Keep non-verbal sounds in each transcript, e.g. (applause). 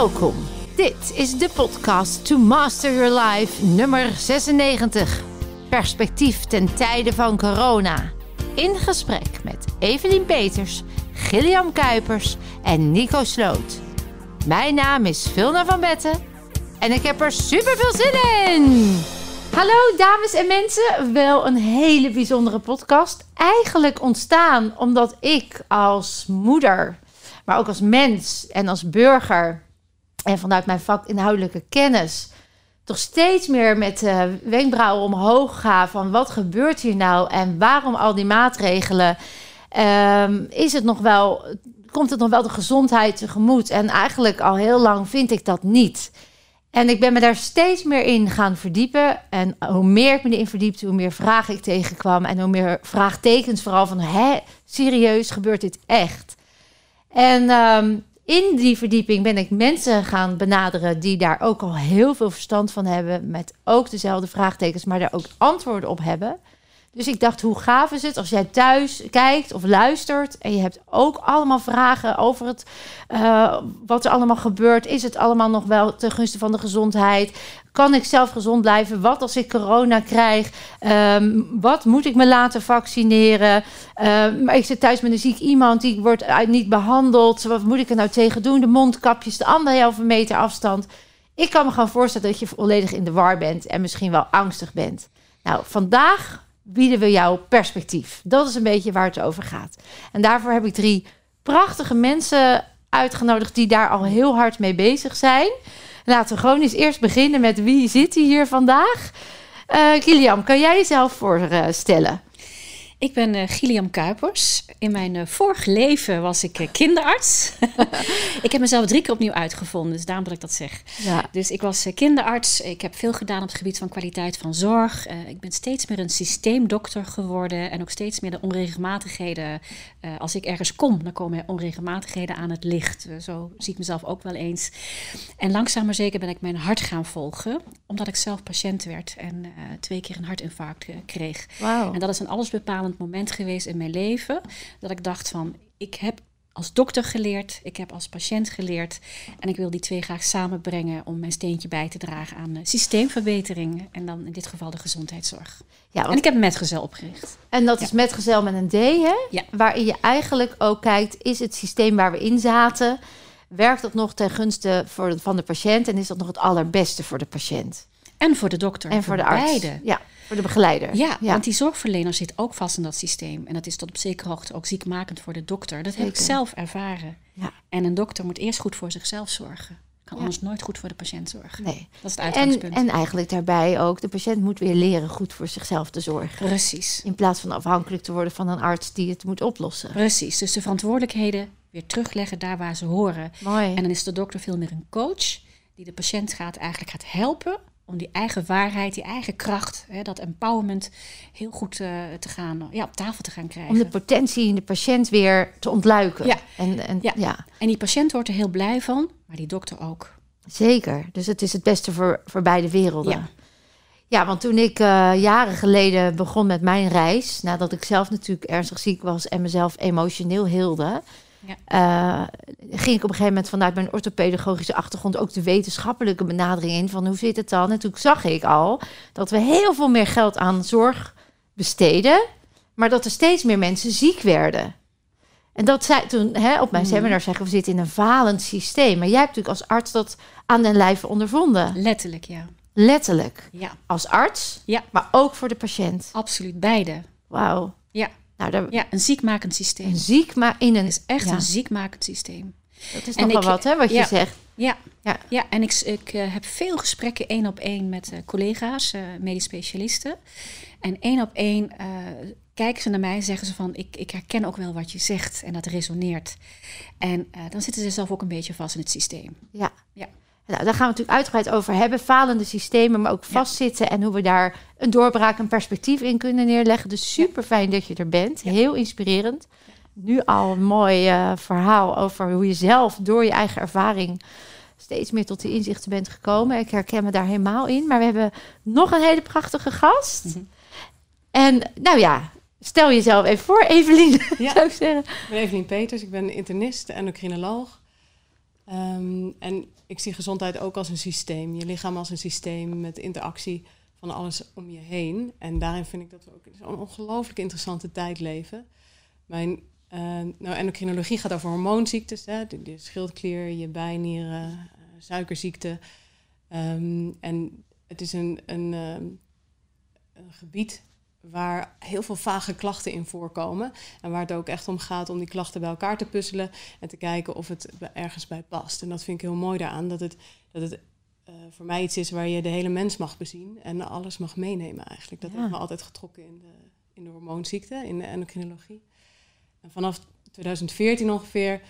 Welkom. Dit is de podcast To Master Your Life nummer 96. Perspectief ten tijde van corona. In gesprek met Evelien Peters, Gilliam Kuipers en Nico Sloot. Mijn naam is Vilna van Betten en ik heb er super veel zin in. Hallo dames en mensen, wel een hele bijzondere podcast. Eigenlijk ontstaan omdat ik als moeder, maar ook als mens en als burger en vanuit mijn vakinhoudelijke kennis toch steeds meer met de wenkbrauwen omhoog ga van wat gebeurt hier nou en waarom al die maatregelen. Ehm, is het nog wel, komt het nog wel de gezondheid tegemoet? En eigenlijk al heel lang vind ik dat niet. En ik ben me daar steeds meer in gaan verdiepen. En hoe meer ik me erin verdiepte, hoe meer vragen ik tegenkwam. En hoe meer vraagtekens vooral van, hè, serieus, gebeurt dit echt? En ehm, in die verdieping ben ik mensen gaan benaderen die daar ook al heel veel verstand van hebben. Met ook dezelfde vraagtekens, maar daar ook antwoorden op hebben. Dus ik dacht, hoe gaaf is het als jij thuis kijkt of luistert en je hebt ook allemaal vragen over het, uh, wat er allemaal gebeurt. Is het allemaal nog wel ten gunste van de gezondheid? Kan ik zelf gezond blijven? Wat als ik corona krijg? Um, wat moet ik me laten vaccineren? Um, maar ik zit thuis met een ziek iemand die wordt niet behandeld. Wat moet ik er nou tegen doen? De mondkapjes, de anderhalve meter afstand. Ik kan me gewoon voorstellen dat je volledig in de war bent en misschien wel angstig bent. Nou, vandaag bieden we jou perspectief. Dat is een beetje waar het over gaat. En daarvoor heb ik drie prachtige mensen uitgenodigd die daar al heel hard mee bezig zijn. Laten we gewoon eens eerst beginnen met wie zit hier vandaag. Uh, Kilian, kan jij jezelf voorstellen? Ik ben uh, Gilliam Kuipers. In mijn uh, vorige leven was ik uh, kinderarts. (laughs) ik heb mezelf drie keer opnieuw uitgevonden, dus daarom dat ik dat zeg. Ja. Dus ik was kinderarts. Ik heb veel gedaan op het gebied van kwaliteit van zorg. ik ben steeds meer een systeemdokter geworden en ook steeds meer de onregelmatigheden. als ik ergens kom, dan komen er onregelmatigheden aan het licht. zo zie ik mezelf ook wel eens. En langzaam maar zeker ben ik mijn hart gaan volgen, omdat ik zelf patiënt werd en twee keer een hartinfarct kreeg. Wow. En dat is een moment geweest in mijn leven dat ik dacht van, ik heb als dokter geleerd, ik heb als patiënt geleerd en ik wil die twee graag samenbrengen om mijn steentje bij te dragen aan systeemverbetering en dan in dit geval de gezondheidszorg. Ja, En ik heb Metgezel opgericht. En dat is Metgezel met een D, hè? Ja. Waarin je eigenlijk ook kijkt, is het systeem waar we in zaten, werkt dat nog ten gunste voor, van de patiënt en is dat nog het allerbeste voor de patiënt? En voor de dokter. En voor, de arts. Beide. Ja. Voor de begeleider. Ja, want die zorgverlener zit ook vast in dat systeem. En dat is tot op zekere hoogte ook ziekmakend voor de dokter. Dat heb ik zelf ervaren. Ja. En een dokter moet eerst goed voor zichzelf zorgen. Kan anders nooit goed voor de patiënt zorgen. Nee. Dat is het uitgangspunt. En, en eigenlijk daarbij ook, de patiënt moet weer leren goed voor zichzelf te zorgen. Precies. In plaats van afhankelijk te worden van een arts die het moet oplossen. Precies. Dus de verantwoordelijkheden weer terugleggen daar waar ze horen. Mooi. En dan is de dokter veel meer een coach die de patiënt gaat, eigenlijk gaat helpen om die eigen waarheid, die eigen kracht, hè, dat empowerment heel goed uh, te gaan, ja, op tafel te gaan krijgen. Om de potentie in de patiënt weer te ontluiken. Ja. En, en, ja. ja. en die patiënt wordt er heel blij van, maar die dokter ook. Zeker, dus het is het beste voor, voor beide werelden. Ja. Ja, want toen ik uh, jaren geleden begon met mijn reis, nadat ik zelf natuurlijk ernstig ziek was en mezelf emotioneel hielde, ja. Uh, ging ik op een gegeven moment vanuit mijn orthopedagogische achtergrond ook de wetenschappelijke benadering in van hoe zit het dan? En toen zag ik al dat we heel veel meer geld aan zorg besteden, maar dat er steeds meer mensen ziek werden. En dat zei toen hè, op mijn mm. seminar zeggen we zitten in een falend systeem. Maar jij hebt natuurlijk als arts dat aan den lijve ondervonden. Letterlijk, ja. Letterlijk. Ja. Als arts, ja. maar ook voor de patiënt. Absoluut, beide. Wauw. Ja. Nou, daar, ja, een ziekmakend systeem. Een ziekma in een is echt een ziekmakend systeem. Dat is nogal wat, hè, wat je zegt. Ja, ja. ja en ik, ik uh, heb veel gesprekken één op één met uh, collega's, uh, medisch specialisten. En één op één kijken ze naar mij en zeggen ze van... Ik, ik herken ook wel wat je zegt en dat resoneert. En dan zitten ze zelf ook een beetje vast in het systeem. Ja, ja. Nou, daar gaan we natuurlijk uitgebreid over hebben. Falende systemen, maar ook vastzitten. En hoe we daar een doorbraak, een perspectief in kunnen neerleggen. Dus super fijn dat je er bent. Heel inspirerend. Nu al een mooi uh, verhaal over hoe je zelf door je eigen ervaring steeds meer tot die inzichten bent gekomen. Ik herken me daar helemaal in. Maar we hebben nog een hele prachtige gast. Mhm. En nou ja, stel jezelf even voor, Evelien. (laughs) Ja. zou ik zeggen. Ik ben Evelien Peters, ik ben internist, endocrinoloog. Ehm, en ik zie gezondheid ook als een systeem. Je lichaam als een systeem met interactie van alles om je heen. En daarin vind ik dat we ook in zo'n ongelooflijk interessante tijd leven. Mijn uh, nou, endocrinologie gaat over hormoonziektes, hè, de, schildklier, je bijnieren, uh, suikerziekte. Um, en het is een, een, een gebied waar heel veel vage klachten in voorkomen. En waar het ook echt om gaat om die klachten bij elkaar te puzzelen en te kijken of het ergens bij past. En dat vind ik heel mooi daaraan, dat het, dat het uh, voor mij iets is waar je de hele mens mag bezien en alles mag meenemen eigenlijk. Dat ja. heeft me altijd getrokken in de, in de hormoonziekte, in de endocrinologie. En vanaf 2014 ongeveer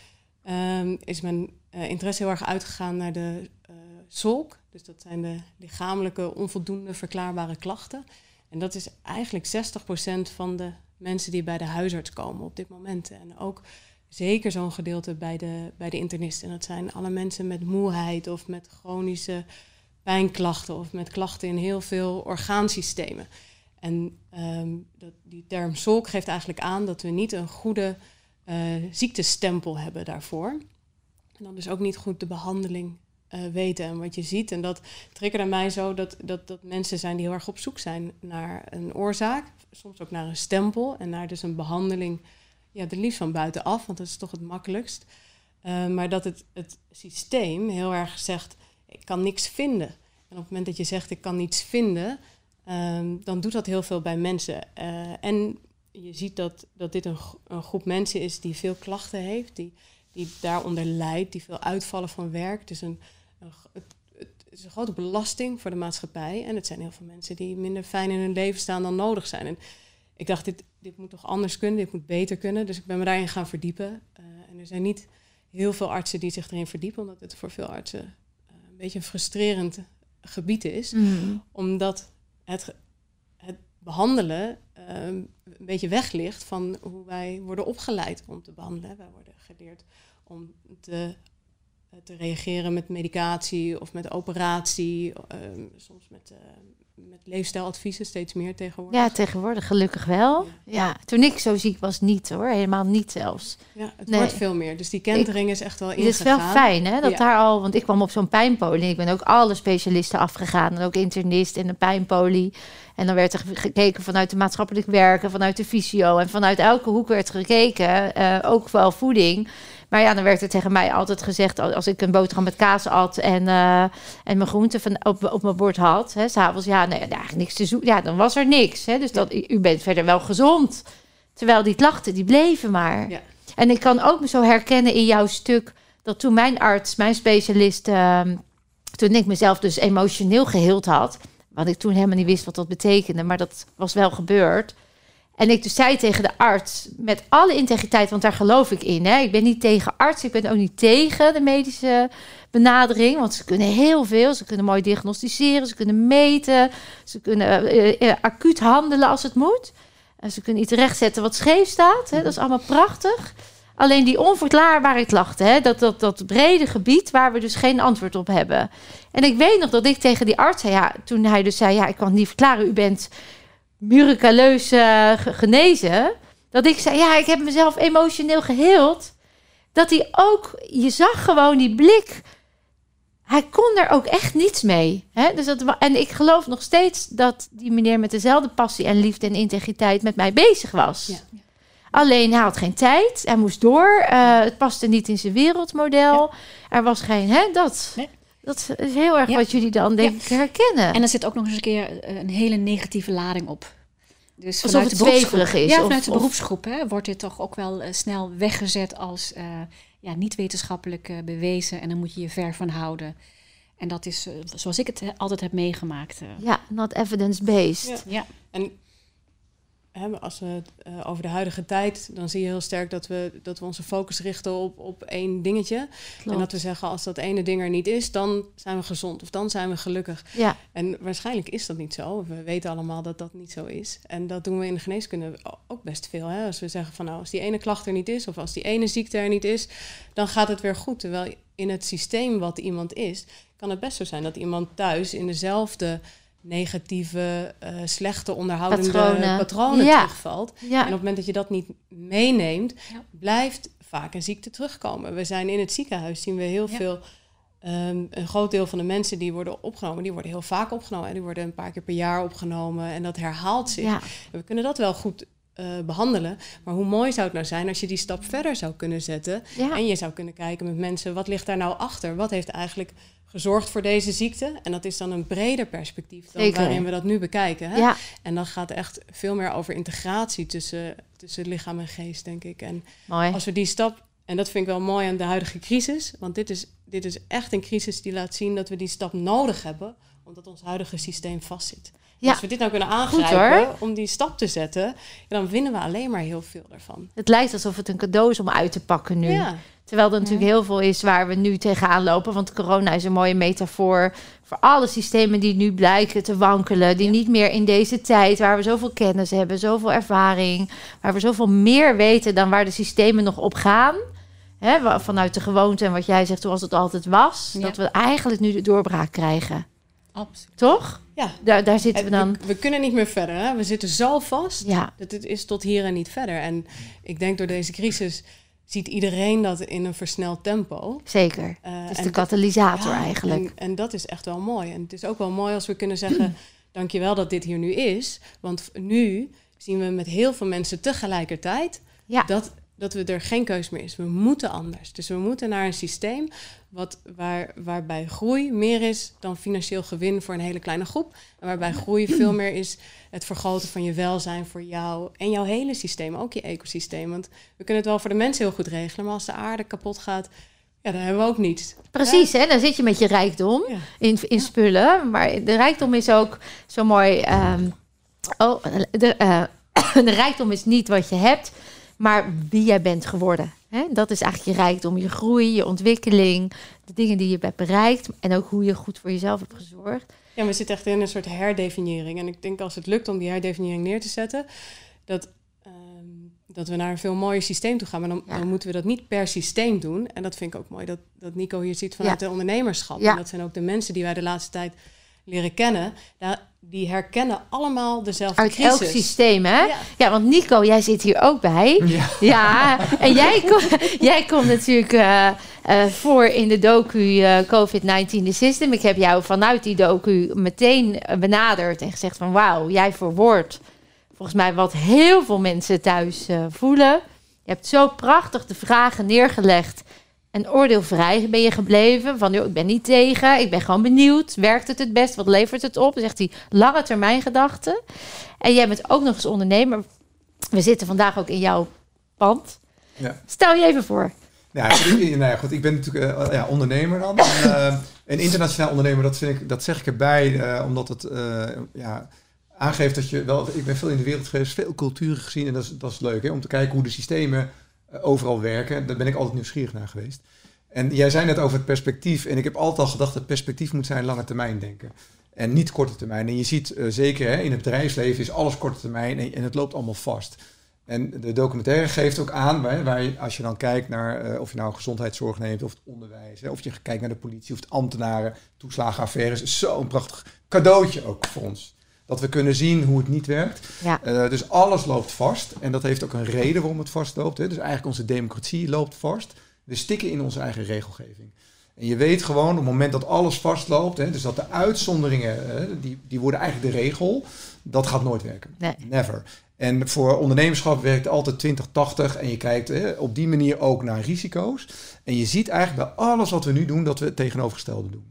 um, is mijn uh, interesse heel erg uitgegaan naar de uh, SOLK. Dus dat zijn de lichamelijke onvoldoende verklaarbare klachten. En dat is eigenlijk 60% van de mensen die bij de huisarts komen op dit moment. En ook zeker zo'n gedeelte bij de, bij de internist. En dat zijn alle mensen met moeheid of met chronische pijnklachten of met klachten in heel veel orgaansystemen. En um, dat, die term SOLK geeft eigenlijk aan dat we niet een goede uh, ziektestempel hebben daarvoor. En dan dus ook niet goed de behandeling uh, weten en wat je ziet. En dat triggerde mij zo dat, dat, dat mensen zijn die heel erg op zoek zijn naar een oorzaak. Soms ook naar een stempel en naar dus een behandeling. Ja, de liefst van buitenaf, want dat is toch het makkelijkst. Uh, maar dat het, het systeem heel erg zegt, ik kan niks vinden. En op het moment dat je zegt, ik kan niets vinden, um, dan doet dat heel veel bij mensen. Uh, en je ziet dat, dat dit een, een, groep mensen is die veel klachten heeft, die, die daaronder lijdt, die veel uitvallen van werk. Dus een, het, het is een grote belasting voor de maatschappij. En het zijn heel veel mensen die minder fijn in hun leven staan dan nodig zijn. En ik dacht, dit, dit moet toch anders kunnen, dit moet beter kunnen. Dus ik ben me daarin gaan verdiepen. Uh, en er zijn niet heel veel artsen die zich erin verdiepen, omdat het voor veel artsen uh, een beetje een frustrerend gebied is. Mm. Omdat het, het behandelen uh, een beetje weg ligt van hoe wij worden opgeleid om te behandelen. Wij worden geleerd om te, te reageren met medicatie of met operatie, uh, soms met, uh, met leefstijladviezen, steeds meer tegenwoordig. Ja, tegenwoordig gelukkig wel. Ja. ja. toen ik zo ziek was, niet hoor, helemaal niet zelfs. Ja, het nee. wordt veel meer. Dus die kentering is echt wel ingegaan. Het is wel fijn hè, dat ja. daar al, want ik kwam op zo'n pijnpolie. Ik ben ook alle specialisten afgegaan en ook internist en een pijnpolie. En dan werd er gekeken vanuit de maatschappelijk werken, vanuit de fysio en vanuit elke hoek werd gekeken, uh, ook wel voeding. Maar ja, dan werd er tegen mij altijd gezegd, als ik een boterham met kaas at en, uh, en mijn groenten van, op, op mijn bord had, hè, s'avonds, ja, nee, eigenlijk niks te zoeken. Ja, dan was er niks. Hè, dus dat, u bent verder wel gezond. Terwijl die klachten, die bleven maar. Ja. En ik kan ook me zo herkennen in jouw stuk, dat toen mijn arts, mijn specialist, uh, toen ik mezelf dus emotioneel geheeld had, wat ik toen helemaal niet wist wat dat betekende, maar dat was wel gebeurd. En ik dus zei tegen de arts, met alle integriteit, want daar geloof ik in. Hè? Ik ben niet tegen arts, ik ben ook niet tegen de medische benadering. Want ze kunnen heel veel. Ze kunnen mooi diagnosticeren, ze kunnen meten. Ze kunnen uh, uh, acuut handelen als het moet. En ze kunnen iets rechtzetten wat scheef staat. Hè? Dat is allemaal prachtig. Alleen die onverklaarbare klachten, hè? Dat, dat, dat brede gebied waar we dus geen antwoord op hebben. En ik weet nog dat ik tegen die arts zei, ja, toen hij dus zei, ja, ik kan het niet verklaren, u bent miraculeus uh, genezen. Dat ik zei, ja, ik heb mezelf emotioneel geheeld. Dat hij ook, je zag gewoon die blik. Hij kon er ook echt niets mee. Hè? Dus dat, en ik geloof nog steeds dat die meneer met dezelfde passie en liefde en integriteit met mij bezig was. Ja. Alleen hij had geen tijd, hij moest door. Uh, het paste niet in zijn wereldmodel. Ja. Er was geen, hè, dat. Nee. Dat is heel erg ja. wat jullie dan denk ik herkennen. En er zit ook nog eens een keer een hele negatieve lading op. Dus Alsof vanuit het de beroepsgroep, is. Ja, vanuit of, de beroepsgroep hè, wordt dit toch ook wel uh, snel weggezet als uh, ja, niet wetenschappelijk uh, bewezen. En dan moet je je ver van houden. En dat is zoals ik het altijd heb meegemaakt. Ja, not evidence-based. Ja. ja. En als we het uh, over de huidige tijd, dan zie je heel sterk dat we, dat we onze focus richten op, op één dingetje. Klopt. En dat we zeggen, als dat ene ding er niet is, dan zijn we gezond of dan zijn we gelukkig. Ja. En waarschijnlijk is dat niet zo. We weten allemaal dat dat niet zo is. En dat doen we in de geneeskunde ook best veel. Hè? Als we zeggen van nou, als die ene klacht er niet is of als die ene ziekte er niet is, dan gaat het weer goed. Terwijl in het systeem wat iemand is, kan het best zo zijn dat iemand thuis in dezelfde negatieve, uh, slechte onderhoudende patronen, patronen ja. terugvalt. Ja. En op het moment dat je dat niet meeneemt, ja. blijft vaak een ziekte terugkomen. We zijn in het ziekenhuis, zien we heel veel... Um, een groot deel van de mensen die worden opgenomen, die worden heel vaak opgenomen. En die worden een paar keer per jaar opgenomen. En dat herhaalt zich. We kunnen dat wel goed uh, behandelen. Maar hoe mooi zou het nou zijn als je die stap verder zou kunnen zetten. En je zou kunnen kijken met mensen, wat ligt daar nou achter? Wat heeft eigenlijk gezorgd voor deze ziekte. En dat is dan een breder perspectief dan waarin we dat nu bekijken. Hè? Ja. En dan gaat het echt veel meer over integratie tussen, tussen lichaam en geest, denk ik. En mooi. als we die stap, en dat vind ik wel mooi aan de huidige crisis, want dit is, dit is echt een crisis die laat zien dat we die stap nodig hebben, omdat ons huidige systeem vastzit. Ja. Als we dit nou kunnen aangrijpen om die stap te zetten, dan winnen we alleen maar heel veel daarvan. Het lijkt alsof het een cadeau is om uit te pakken nu. Ja. Terwijl er natuurlijk heel veel is waar we nu tegenaan lopen. Want corona is een mooie metafoor voor alle systemen die nu blijken te wankelen. Die niet meer in deze tijd, waar we zoveel kennis hebben, zoveel ervaring, waar we zoveel meer weten dan waar de systemen nog op gaan. Hè, vanuit de gewoonte en wat jij zegt, zoals het altijd was. Dat we eigenlijk nu de doorbraak krijgen. Absoluut. Toch? Ja. Daar, daar zitten we dan. We, kunnen niet meer verder. Hè? We zitten zo vast. Ja. Dat het is tot hier en niet verder. En ik denk door deze crisis ziet iedereen dat in een versneld tempo. Zeker. Uh, het is de katalysator eigenlijk. En, en, dat is echt wel mooi. En het is ook wel mooi als we kunnen zeggen: (clears throat) dankjewel dat dit hier nu is. Want nu zien we met heel veel mensen tegelijkertijd ja. dat dat we er geen keus meer is. We moeten anders. Dus we moeten naar een systeem wat, waar, waarbij groei meer is dan financieel gewin voor een hele kleine groep. En waarbij groei veel meer is het vergroten van je welzijn voor jou en jouw hele systeem, ook je ecosysteem. Want we kunnen het wel voor de mensen heel goed regelen, maar als de aarde kapot gaat, ja, dan hebben we ook niets. Precies, hè? dan zit je met je rijkdom in, in spullen. Maar de rijkdom is ook zo mooi. Um, oh, de, uh, (coughs) de rijkdom is niet wat je hebt, maar wie jij bent geworden. Hè? Dat is eigenlijk je rijkdom, je groei, je ontwikkeling, de dingen die je hebt bereikt en ook hoe je goed voor jezelf hebt gezorgd. Ja, we zitten echt in een soort herdefiniëring. En ik denk als het lukt om die herdefiniëring neer te zetten, dat, ehm, dat we naar een veel mooier systeem toe gaan. Maar dan, dan, moeten we dat niet per systeem doen. En dat vind ik ook mooi dat, dat Nico hier ziet vanuit de ondernemerschap. En dat zijn ook de mensen die wij de laatste tijd leren kennen, die herkennen allemaal dezelfde Uit crisis. elk systeem, hè? Ja. want Nico, jij zit hier ook bij. Ja. ja en jij, (laughs) kom, jij komt natuurlijk uh, uh, voor in de docu uh, COVID-19 The System. Ik heb jou vanuit die docu meteen benaderd en gezegd van... wauw, jij verwoordt volgens mij wat heel veel mensen thuis voelen. Je hebt zo prachtig de vragen neergelegd en oordeelvrij ben je gebleven. Van, joh, ik ben niet tegen, ik ben gewoon benieuwd. Werkt het het best? Wat levert het op? zegt hij lange termijn gedachten. En jij bent ook nog eens ondernemer. We zitten vandaag ook in jouw pand. Ja. Stel je even voor. Ja, nou ja, goed, ik ben natuurlijk uh, ja, ondernemer dan. En, uh, een internationaal ondernemer, dat, vind ik, dat zeg ik erbij, uh, omdat het ja, aangeeft dat je wel... Ik ben veel in de wereld geweest, veel culturen gezien en dat is, dat is leuk, hè, om te kijken hoe de systemen eh, overal werken. Daar ben ik altijd nieuwsgierig naar geweest. En jij zei net over het perspectief. En ik heb altijd al gedacht dat perspectief moet zijn lange termijn denken. En niet korte termijn. En je ziet uh, zeker hè, in het bedrijfsleven is alles korte termijn en, het loopt allemaal vast. En de documentaire geeft ook aan, waar, waar als je dan kijkt naar uh, of je nou gezondheidszorg neemt of het onderwijs, hè, of je kijkt naar de politie of het ambtenaren, toeslagenaffaires, is zo'n prachtig cadeautje ook voor ons dat we kunnen zien hoe het niet werkt. Ja. Uh, dus alles loopt vast. En dat heeft ook een reden waarom het vastloopt. Hè. Dus eigenlijk onze democratie loopt vast. We stikken in onze eigen regelgeving. En je weet gewoon, op het moment dat alles vastloopt, hè, dus dat de uitzonderingen, hè, die, die worden eigenlijk de regel, dat gaat nooit werken. Nee. Never. En voor ondernemerschap werkt altijd 20-80 en je kijkt hè, op die manier ook naar risico's. En je ziet eigenlijk bij alles wat we nu doen, dat we het tegenovergestelde doen.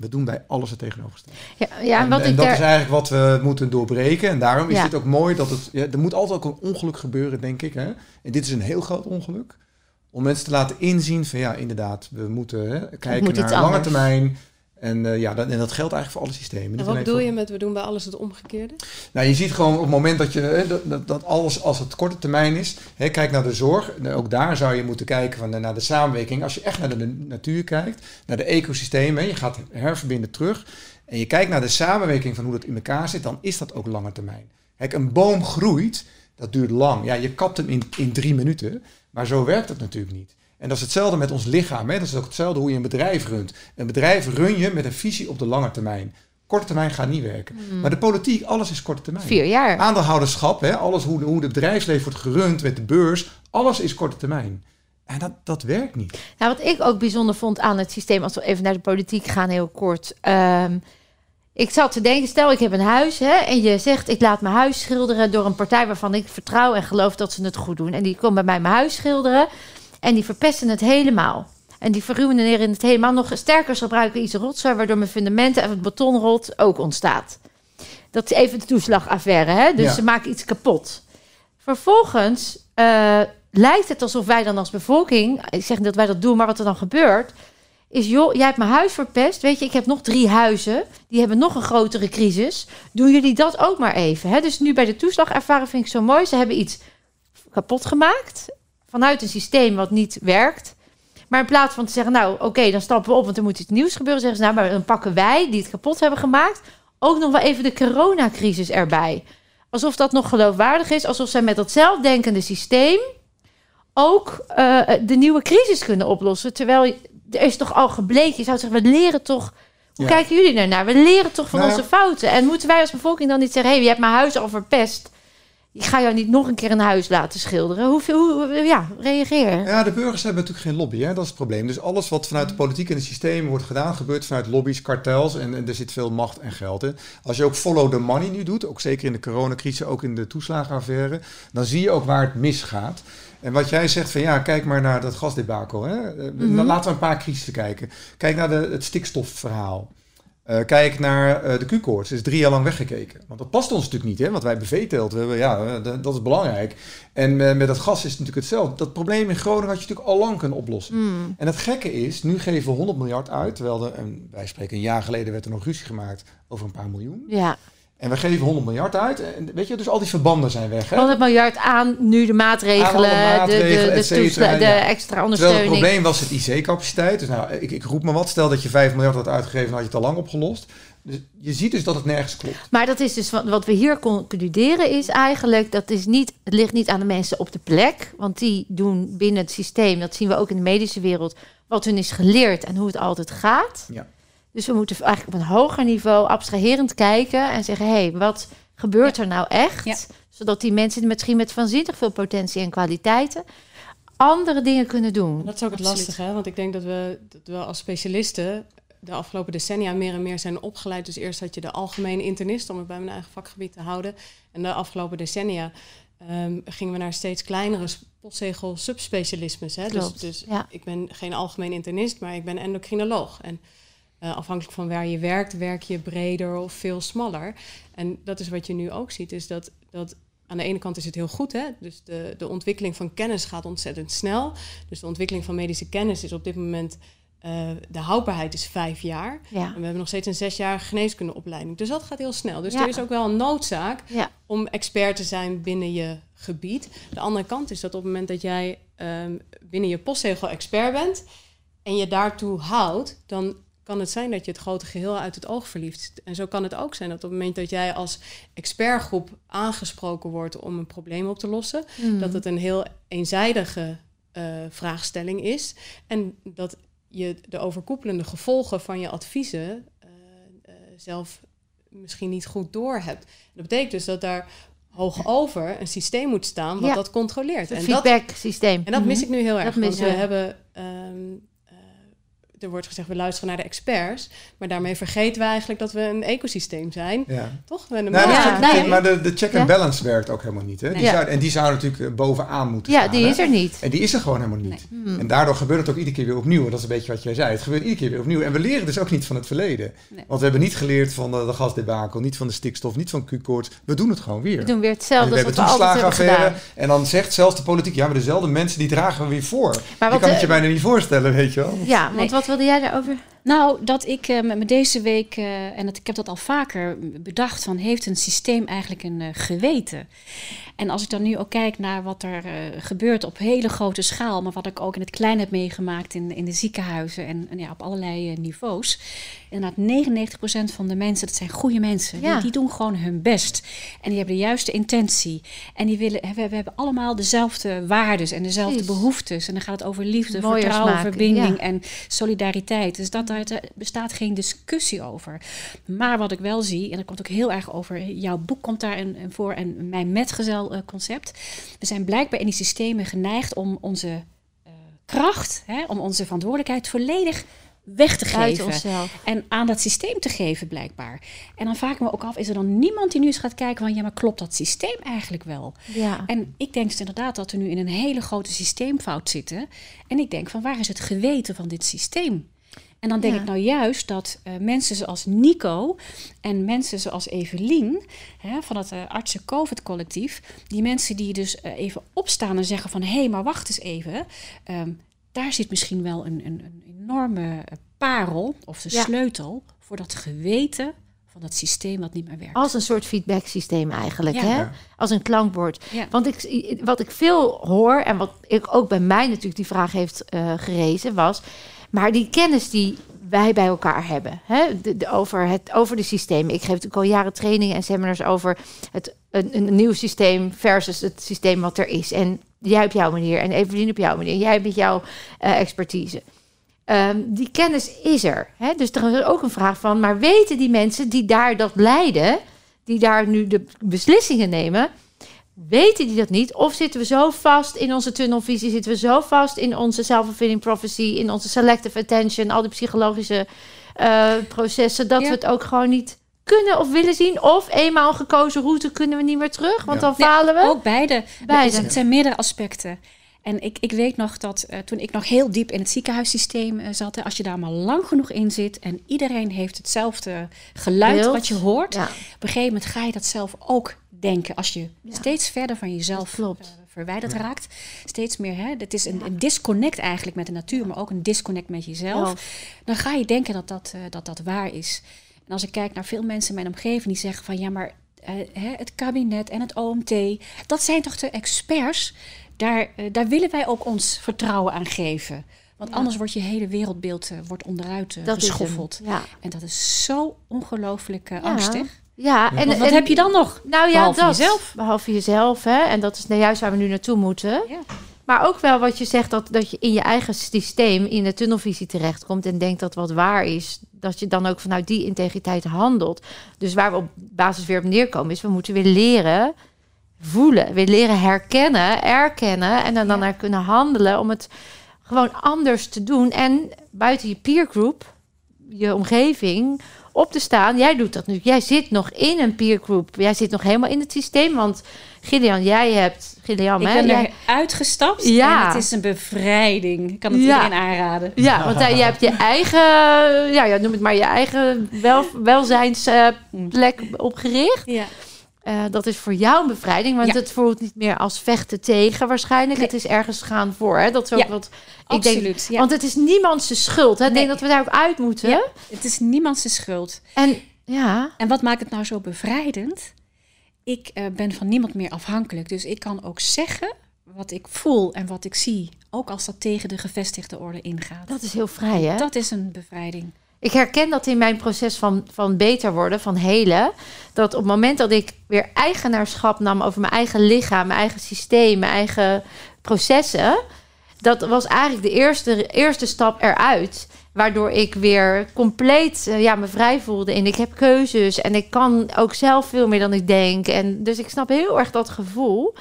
We doen bij alles het tegenovergestelde. Ja, ja, en, wat en dat is eigenlijk wat we moeten doorbreken. En daarom is het ook mooi dat het... Ja, er moet altijd ook een ongeluk gebeuren, denk ik. Hè? En dit is een heel groot ongeluk. Om mensen te laten inzien van ja, inderdaad, we moeten hè, kijken naar lange termijn. En, uh, ja, dat, en dat geldt eigenlijk voor alle systemen. En wat bedoel je met we doen bij alles het omgekeerde? Nou, je ziet gewoon op het moment dat je dat, dat alles als het korte termijn is. Hè, kijk naar de zorg. Ook daar zou je moeten kijken van, naar de samenwerking. Als je echt naar de natuur kijkt, naar de ecosystemen. Je gaat herverbinden terug. En je kijkt naar de samenwerking van hoe dat in elkaar zit. Dan is dat ook lange termijn. Kijk, een boom groeit. Dat duurt lang. Ja, je kapt hem in, in drie minuten. Maar zo werkt het natuurlijk niet. En dat is hetzelfde met ons lichaam. Hè? Dat is ook hetzelfde hoe je een bedrijf runt. Een bedrijf run je met een visie op de lange termijn. Korte termijn gaat niet werken. Hmm. Maar de politiek, alles is korte termijn. Vier jaar. Aandeelhouderschap, hè? alles hoe, hoe het bedrijfsleven wordt gerund met de beurs, alles is korte termijn. En dat, dat werkt niet. Nou, wat ik ook bijzonder vond aan het systeem, als we even naar de politiek gaan, heel kort. Ehm, ik zat te denken, stel ik heb een huis hè, en je zegt ik laat mijn huis schilderen door een partij waarvan ik vertrouw en geloof dat ze het goed doen. En die komen bij mij mijn huis schilderen en die verpesten het helemaal. En die verruineren het helemaal nog sterker. Gebruiken iets rotzooi, waardoor mijn fundamenten en het betonrot ook ontstaat. Dat is even de toeslagaffaire, hè? Dus ze maken iets kapot. Vervolgens uh, lijkt het alsof wij dan als bevolking, ik zeg niet dat wij dat doen, maar wat er dan gebeurt, is joh, jij hebt mijn huis verpest. Weet je, ik heb nog drie huizen. Die hebben nog een grotere crisis. Doen jullie dat ook maar even. Hè? Dus nu bij de toeslagervaring vind ik zo mooi. Ze hebben iets kapot gemaakt vanuit een systeem wat niet werkt. Maar in plaats van te zeggen, nou oké, dan stappen we op, want er moet iets nieuws gebeuren, zeggen ze, nou, maar dan pakken wij die het kapot hebben gemaakt ook nog wel even de coronacrisis erbij. Alsof dat nog geloofwaardig is, alsof zij met dat zelfdenkende systeem ook uh, de nieuwe crisis kunnen oplossen. Terwijl er is toch al gebleken, je zou zeggen, we leren toch. Hoe kijken jullie daarnaar? We leren toch van nou onze fouten. En moeten wij als bevolking dan niet zeggen: hé, hey, je hebt mijn huis al verpest. Ik ga jou niet nog een keer een huis laten schilderen. Hoe, hoe ja, reageer. Ja, de burgers hebben natuurlijk geen lobby, hè? dat is het probleem. Dus alles wat vanuit de politiek en het systeem wordt gedaan, gebeurt vanuit lobby's, kartels en, en er zit veel macht en geld in. Als je ook follow the money nu doet, ook zeker in de coronacrisis, ook in de toeslagenaffaire, dan zie je ook waar het misgaat. En wat jij zegt van ja, kijk maar naar dat gasdebakel. Hè? Mm Laten we een paar crisissen kijken. Kijk naar de, het stikstofverhaal. Uh, kijk naar uh, de Q-koorts. is drie jaar lang weggekeken. Want dat past ons natuurlijk niet, hè? want wij. We hebben, ja, dat is belangrijk. En uh, met dat gas is het natuurlijk hetzelfde. Dat probleem in Groningen had je natuurlijk al lang kunnen oplossen. Mm. En het gekke is, nu geven we 100 miljard uit. Terwijl er, en wij spreken een jaar geleden werd er nog ruzie gemaakt over een paar miljoen. Ja. En we geven 100 miljard uit. En weet je, dus al die verbanden zijn weg. Hè? 100 miljard aan nu de maatregelen, maatregelen de, de, de, de, extra ondersteuning. Terwijl het probleem was het IC-capaciteit. Dus nou, ik, ik roep maar wat. Stel dat je 5 miljard had uitgegeven, dan had je het al lang opgelost. Dus je ziet dus dat het nergens klopt. Maar dat is dus wat, wat we hier concluderen is eigenlijk dat is niet, het ligt niet aan de mensen op de plek, want die doen binnen het systeem, dat zien we ook in de medische wereld, wat hun is geleerd en hoe het altijd gaat. Ja. Dus we moeten eigenlijk op een hoger niveau abstraherend kijken en zeggen: hé, hey, wat gebeurt er nou echt? Zodat die mensen misschien met waanzinnig veel potentie en kwaliteiten andere dingen kunnen doen. Dat is ook het lastige, hè? want ik denk dat we, dat we als specialisten de afgelopen decennia meer en meer zijn opgeleid. Dus eerst had je de algemene internist, om het bij mijn eigen vakgebied te houden. En de afgelopen decennia um, gingen we naar steeds kleinere postzegel subspecialismes. Hè? Dus, dus ik ben geen algemeen internist, maar ik ben endocrinoloog. En uh, afhankelijk van waar je werkt, werk je breder of veel smaller. En dat is wat je nu ook ziet, is dat, dat aan de ene kant is het heel goed, hè? dus de, de ontwikkeling van kennis gaat ontzettend snel. Dus de ontwikkeling van medische kennis is op dit moment, uh, de houdbaarheid is vijf jaar. Ja. En we hebben nog steeds een zesjarige geneeskundeopleiding. Dus dat gaat heel snel. Dus er is ook wel een noodzaak om expert te zijn binnen je gebied. De andere kant is dat op het moment dat jij um, binnen je postzegel expert bent en je daartoe houdt, dan kan het zijn dat je het grote geheel uit het oog verliest. En zo kan het ook zijn dat op het moment dat jij als expertgroep aangesproken wordt om een probleem op te lossen, hmm. dat het een heel eenzijdige uh, vraagstelling is. En dat je de overkoepelende gevolgen van je adviezen uh, uh, zelf misschien niet goed door hebt. Dat betekent dus dat daar hoog over een systeem moet staan wat dat controleert. Een feedback systeem. En dat mis mhm. ik nu heel erg. want we hebben um, er wordt gezegd, we luisteren naar de experts. Maar daarmee vergeten we eigenlijk dat we een ecosysteem zijn. Ja. Toch? Nou, ja, nee. Maar de, de check and balance werkt ook helemaal niet. Hè? Die zou, en die zou natuurlijk eh, bovenaan moeten Ja, die is er niet. En die is er gewoon helemaal niet. Hmm. En daardoor gebeurt het ook iedere keer weer opnieuw. Dat is een beetje wat jij zei. Het gebeurt iedere keer weer opnieuw. En we leren dus ook niet van het verleden. Want we hebben niet geleerd van de, de gasdebakel, niet van de stikstof, niet van Q-koorts. We doen het gewoon weer. We doen weer hetzelfde. We hebben toeslagenaffaire. En dan zegt zelfs de politiek, ja, maar dezelfde mensen die dragen we weer voor. Maar je kan het je bijna niet voorstellen, weet je wel. Ja, want wat wilde jij daarover? Nou, dat ik uh, met deze week, uh, en dat, ik heb dat al vaker bedacht, van heeft een systeem eigenlijk een uh, geweten? En als ik dan nu ook kijk naar wat er gebeurt op hele grote schaal, maar wat ik ook in het klein heb meegemaakt in, in de ziekenhuizen en, en ja, op allerlei niveaus. Inderdaad, 99% van de mensen, dat zijn goede mensen. Ja. Die, die, doen gewoon hun best. En die hebben de juiste intentie. En die willen, we, we hebben allemaal dezelfde waarden en dezelfde behoeftes. En dan gaat het over liefde, vertrouwen, verbinding en solidariteit. Dus dat, daar bestaat geen discussie over. Maar wat ik wel zie, en dat komt ook heel erg over, jouw boek komt daar en voor en mijn metgezel concept. We zijn blijkbaar in die systemen geneigd om onze kracht hè, om onze verantwoordelijkheid volledig weg te geven. En aan dat systeem te geven, blijkbaar. En dan vraag ik me ook af, is er dan niemand die nu eens gaat kijken van ja, maar klopt dat systeem eigenlijk wel? Ja. En ik denk dus inderdaad dat we nu in een hele grote systeemfout zitten. En ik denk van waar is het geweten van dit systeem? En dan denk ik nou juist dat uh, mensen zoals Nico en mensen zoals Evelien hè, van het uh, artsen COVID collectief, die mensen die dus uh, even opstaan en zeggen van hé, hey, maar wacht eens even, um, daar zit misschien wel een, een, een enorme parel of de sleutel voor dat geweten van dat systeem wat niet meer werkt. Als een soort feedback systeem eigenlijk, hè? Als een klankbord. Want ik, wat ik veel hoor en wat ik ook bij mij natuurlijk die vraag heeft uh, gerezen was, maar die kennis die wij bij elkaar hebben. Hè? De, over, het, over de systemen. Ik geef natuurlijk al jaren trainingen en seminars over het, een, nieuw systeem versus het systeem wat er is. En jij op jouw manier en Evelien op jouw manier. Jij met jouw uh, expertise. Um, die kennis is er. Hè? Dus er is ook een vraag van, maar weten die mensen die daar dat leiden, die daar nu de beslissingen nemen, weten die dat niet? Of zitten we zo vast in onze tunnelvisie, zitten we zo vast in onze self-fulfilling prophecy, in onze selective attention, al die psychologische uh, processen, dat we het ook gewoon niet kunnen of willen zien. Of eenmaal gekozen route kunnen we niet meer terug, want dan falen we. Ook beide. beide. Het zijn meerdere aspecten. En ik, ik weet nog dat uh, toen ik nog heel diep in het ziekenhuissysteem uh, zat, hè, als je daar maar lang genoeg in zit en iedereen heeft hetzelfde geluid wat je hoort, op een gegeven moment ga je dat zelf ook denken. Als je steeds verder van jezelf uh, verwijderd raakt, steeds meer, hè, het is een, een, disconnect eigenlijk met de natuur, maar ook een disconnect met jezelf, dan ga je denken dat dat, dat dat waar is. En als ik kijk naar veel mensen in mijn omgeving die zeggen van ja, maar het kabinet en het OMT, dat zijn toch de experts daar, uh, daar willen wij ook ons vertrouwen aan geven. Want anders wordt je hele wereldbeeld uh, wordt onderuit uh, geschoffeld. Ja. En dat is zo ongelooflijk ja. angstig. Ja, en wat heb je dan nog? Nou ja, behalve dat, jezelf. Behalve jezelf, hè? En dat is nou juist waar we nu naartoe moeten. Ja. Maar ook wel wat je zegt, dat, dat je in je eigen systeem, in de tunnelvisie terechtkomt en denkt dat wat waar is, dat je dan ook vanuit die integriteit handelt. Dus waar we op basis weer op neerkomen, is we moeten weer leren voelen. Weer leren herkennen, erkennen en dan, dan naar kunnen handelen om het gewoon anders te doen. En buiten je peergroup, je omgeving, op te staan. Jij doet dat nu. Jij zit nog in een peergroup. Jij zit nog helemaal in het systeem. Want Gideon, jij hebt. Gideon, ik ben jij... er uitgestapt. Ja. En het is een bevrijding. Ik kan het iedereen aanraden. Ja, want je hebt je eigen. Ja, ja, noem het maar je eigen wel, welzijnsplek uh, opgericht. Ja. Uh, dat is voor jou een bevrijding, want het voelt niet meer als vechten tegen waarschijnlijk. Het is ergens gaan voor. Hè? Dat is ook ja, wat ik absoluut, denk. Want het is niemands schuld. Hè? Ik denk dat we daar ook uit moeten. het is niemands schuld. En, ja. en wat maakt het nou zo bevrijdend? Ik uh, ben van niemand meer afhankelijk. Dus ik kan ook zeggen wat ik voel en wat ik zie. Ook als dat tegen de gevestigde orde ingaat. Dat is heel vrij, hè? Dat is een bevrijding. Ik herken dat in mijn proces van, van beter worden, van helen. Dat op het moment dat ik weer eigenaarschap nam over mijn eigen lichaam, mijn eigen systeem, mijn eigen processen. Dat was eigenlijk de eerste, eerste stap eruit. Waardoor ik weer compleet uh, ja, me vrij voelde. En ik heb keuzes. En ik kan ook zelf veel meer dan ik denk. En dus ik snap heel erg dat gevoel.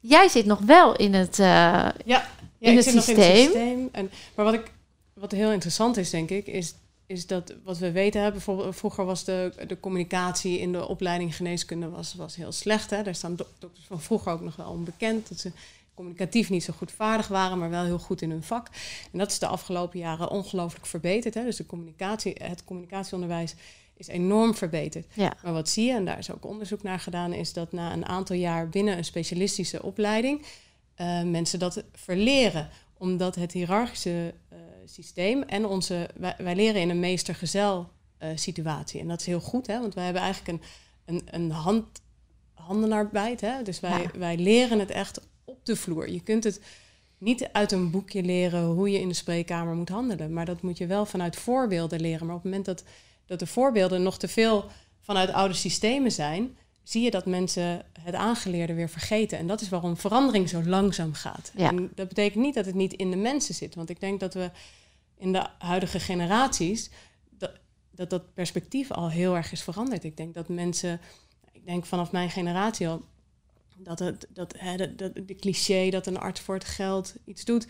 Jij zit nog wel in het, uh, ja, ja, in, het systeem. in het systeem. En, maar wat, ik, wat heel interessant is, denk ik, is is dat wat we weten hebben. Bijvoorbeeld, vroeger was de, de communicatie in de opleiding geneeskunde was, was heel slecht. Hè? Daar staan dokters van vroeger ook nog wel onbekend. Dat ze communicatief niet zo goed vaardig waren, maar wel heel goed in hun vak. En dat is de afgelopen jaren ongelooflijk verbeterd. Hè? Dus de communicatie, het communicatieonderwijs is enorm verbeterd. Ja. Maar wat zie je, en daar is ook onderzoek naar gedaan, is dat na een aantal jaar binnen een specialistische opleiding uh, mensen dat verleren omdat het hiërarchische systeem en onze. Wij, wij, leren in een meester-gezel uh, situatie. En dat is heel goed, hè? want wij hebben eigenlijk een, een, een hand, handenarbeid. Hè? Dus wij, wij leren het echt op de vloer. Je kunt het niet uit een boekje leren hoe je in de spreekkamer moet handelen. Maar dat moet je wel vanuit voorbeelden leren. Maar op het moment dat, dat de voorbeelden nog te veel vanuit oude systemen zijn, zie je dat mensen het aangeleerde weer vergeten. En dat is waarom verandering zo langzaam gaat. En dat betekent niet dat het niet in de mensen zit. Want ik denk dat we in de huidige generaties dat dat, dat perspectief al heel erg is veranderd. Ik denk dat mensen, ik denk vanaf mijn generatie al, dat het dat, hè, dat, dat de cliché dat een arts voor het geld iets doet.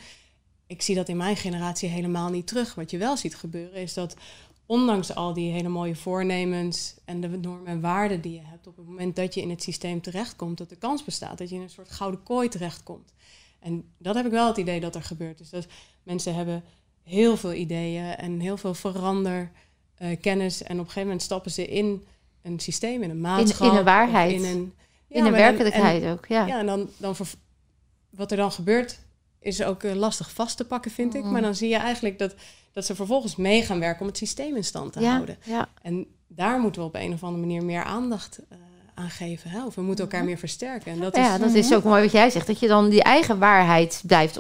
ik zie dat in mijn generatie helemaal niet terug. Wat je wel ziet gebeuren is dat ondanks al die hele mooie voornemens en de normen en waarden die je hebt, op het moment dat je in het systeem terechtkomt, dat de kans bestaat dat je in een soort gouden kooi terechtkomt. En dat heb ik wel het idee dat er gebeurt. Dus dat mensen hebben heel veel ideeën en heel veel verander uh, kennis. En op een gegeven moment stappen ze in een systeem, in een maatschappij. In, in een waarheid. In een, in een werkelijkheid ook, ja. Ja, en dan, dan wat er dan gebeurt, is ook uh, lastig vast te pakken, vind ik. Mm. Maar dan zie je eigenlijk dat, dat ze vervolgens mee gaan werken om het systeem in stand te houden. Ja. En daar moeten we op een of andere manier meer aandacht uh, aangeven. Hè? Of we moeten elkaar mhm. meer versterken. En dat ja, is, dat is ook mooi wat jij zegt. Dat je dan die eigen waarheid blijft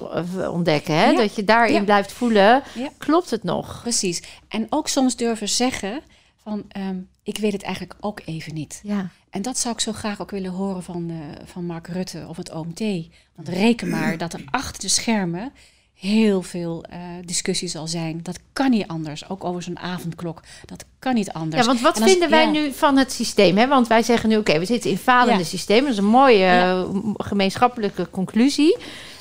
ontdekken. Hè? Dat je daarin blijft voelen. Klopt het nog? Precies. En ook soms durven zeggen van... Ehm, ik weet het eigenlijk ook even niet. Ja. En dat zou ik zo graag ook willen horen van, uh, van Mark Rutte of het OMT. Want reken maar (clears throat) dat er achter de schermen heel veel uh, discussie zal zijn. Dat kan niet anders. Ook over zo'n avondklok. Dat kan niet anders. Ja, want wat vinden wij nu van het systeem? Hè? Want wij zeggen nu, oké, we zitten in falende ja. systeem. Dat is een mooie uh, gemeenschappelijke conclusie.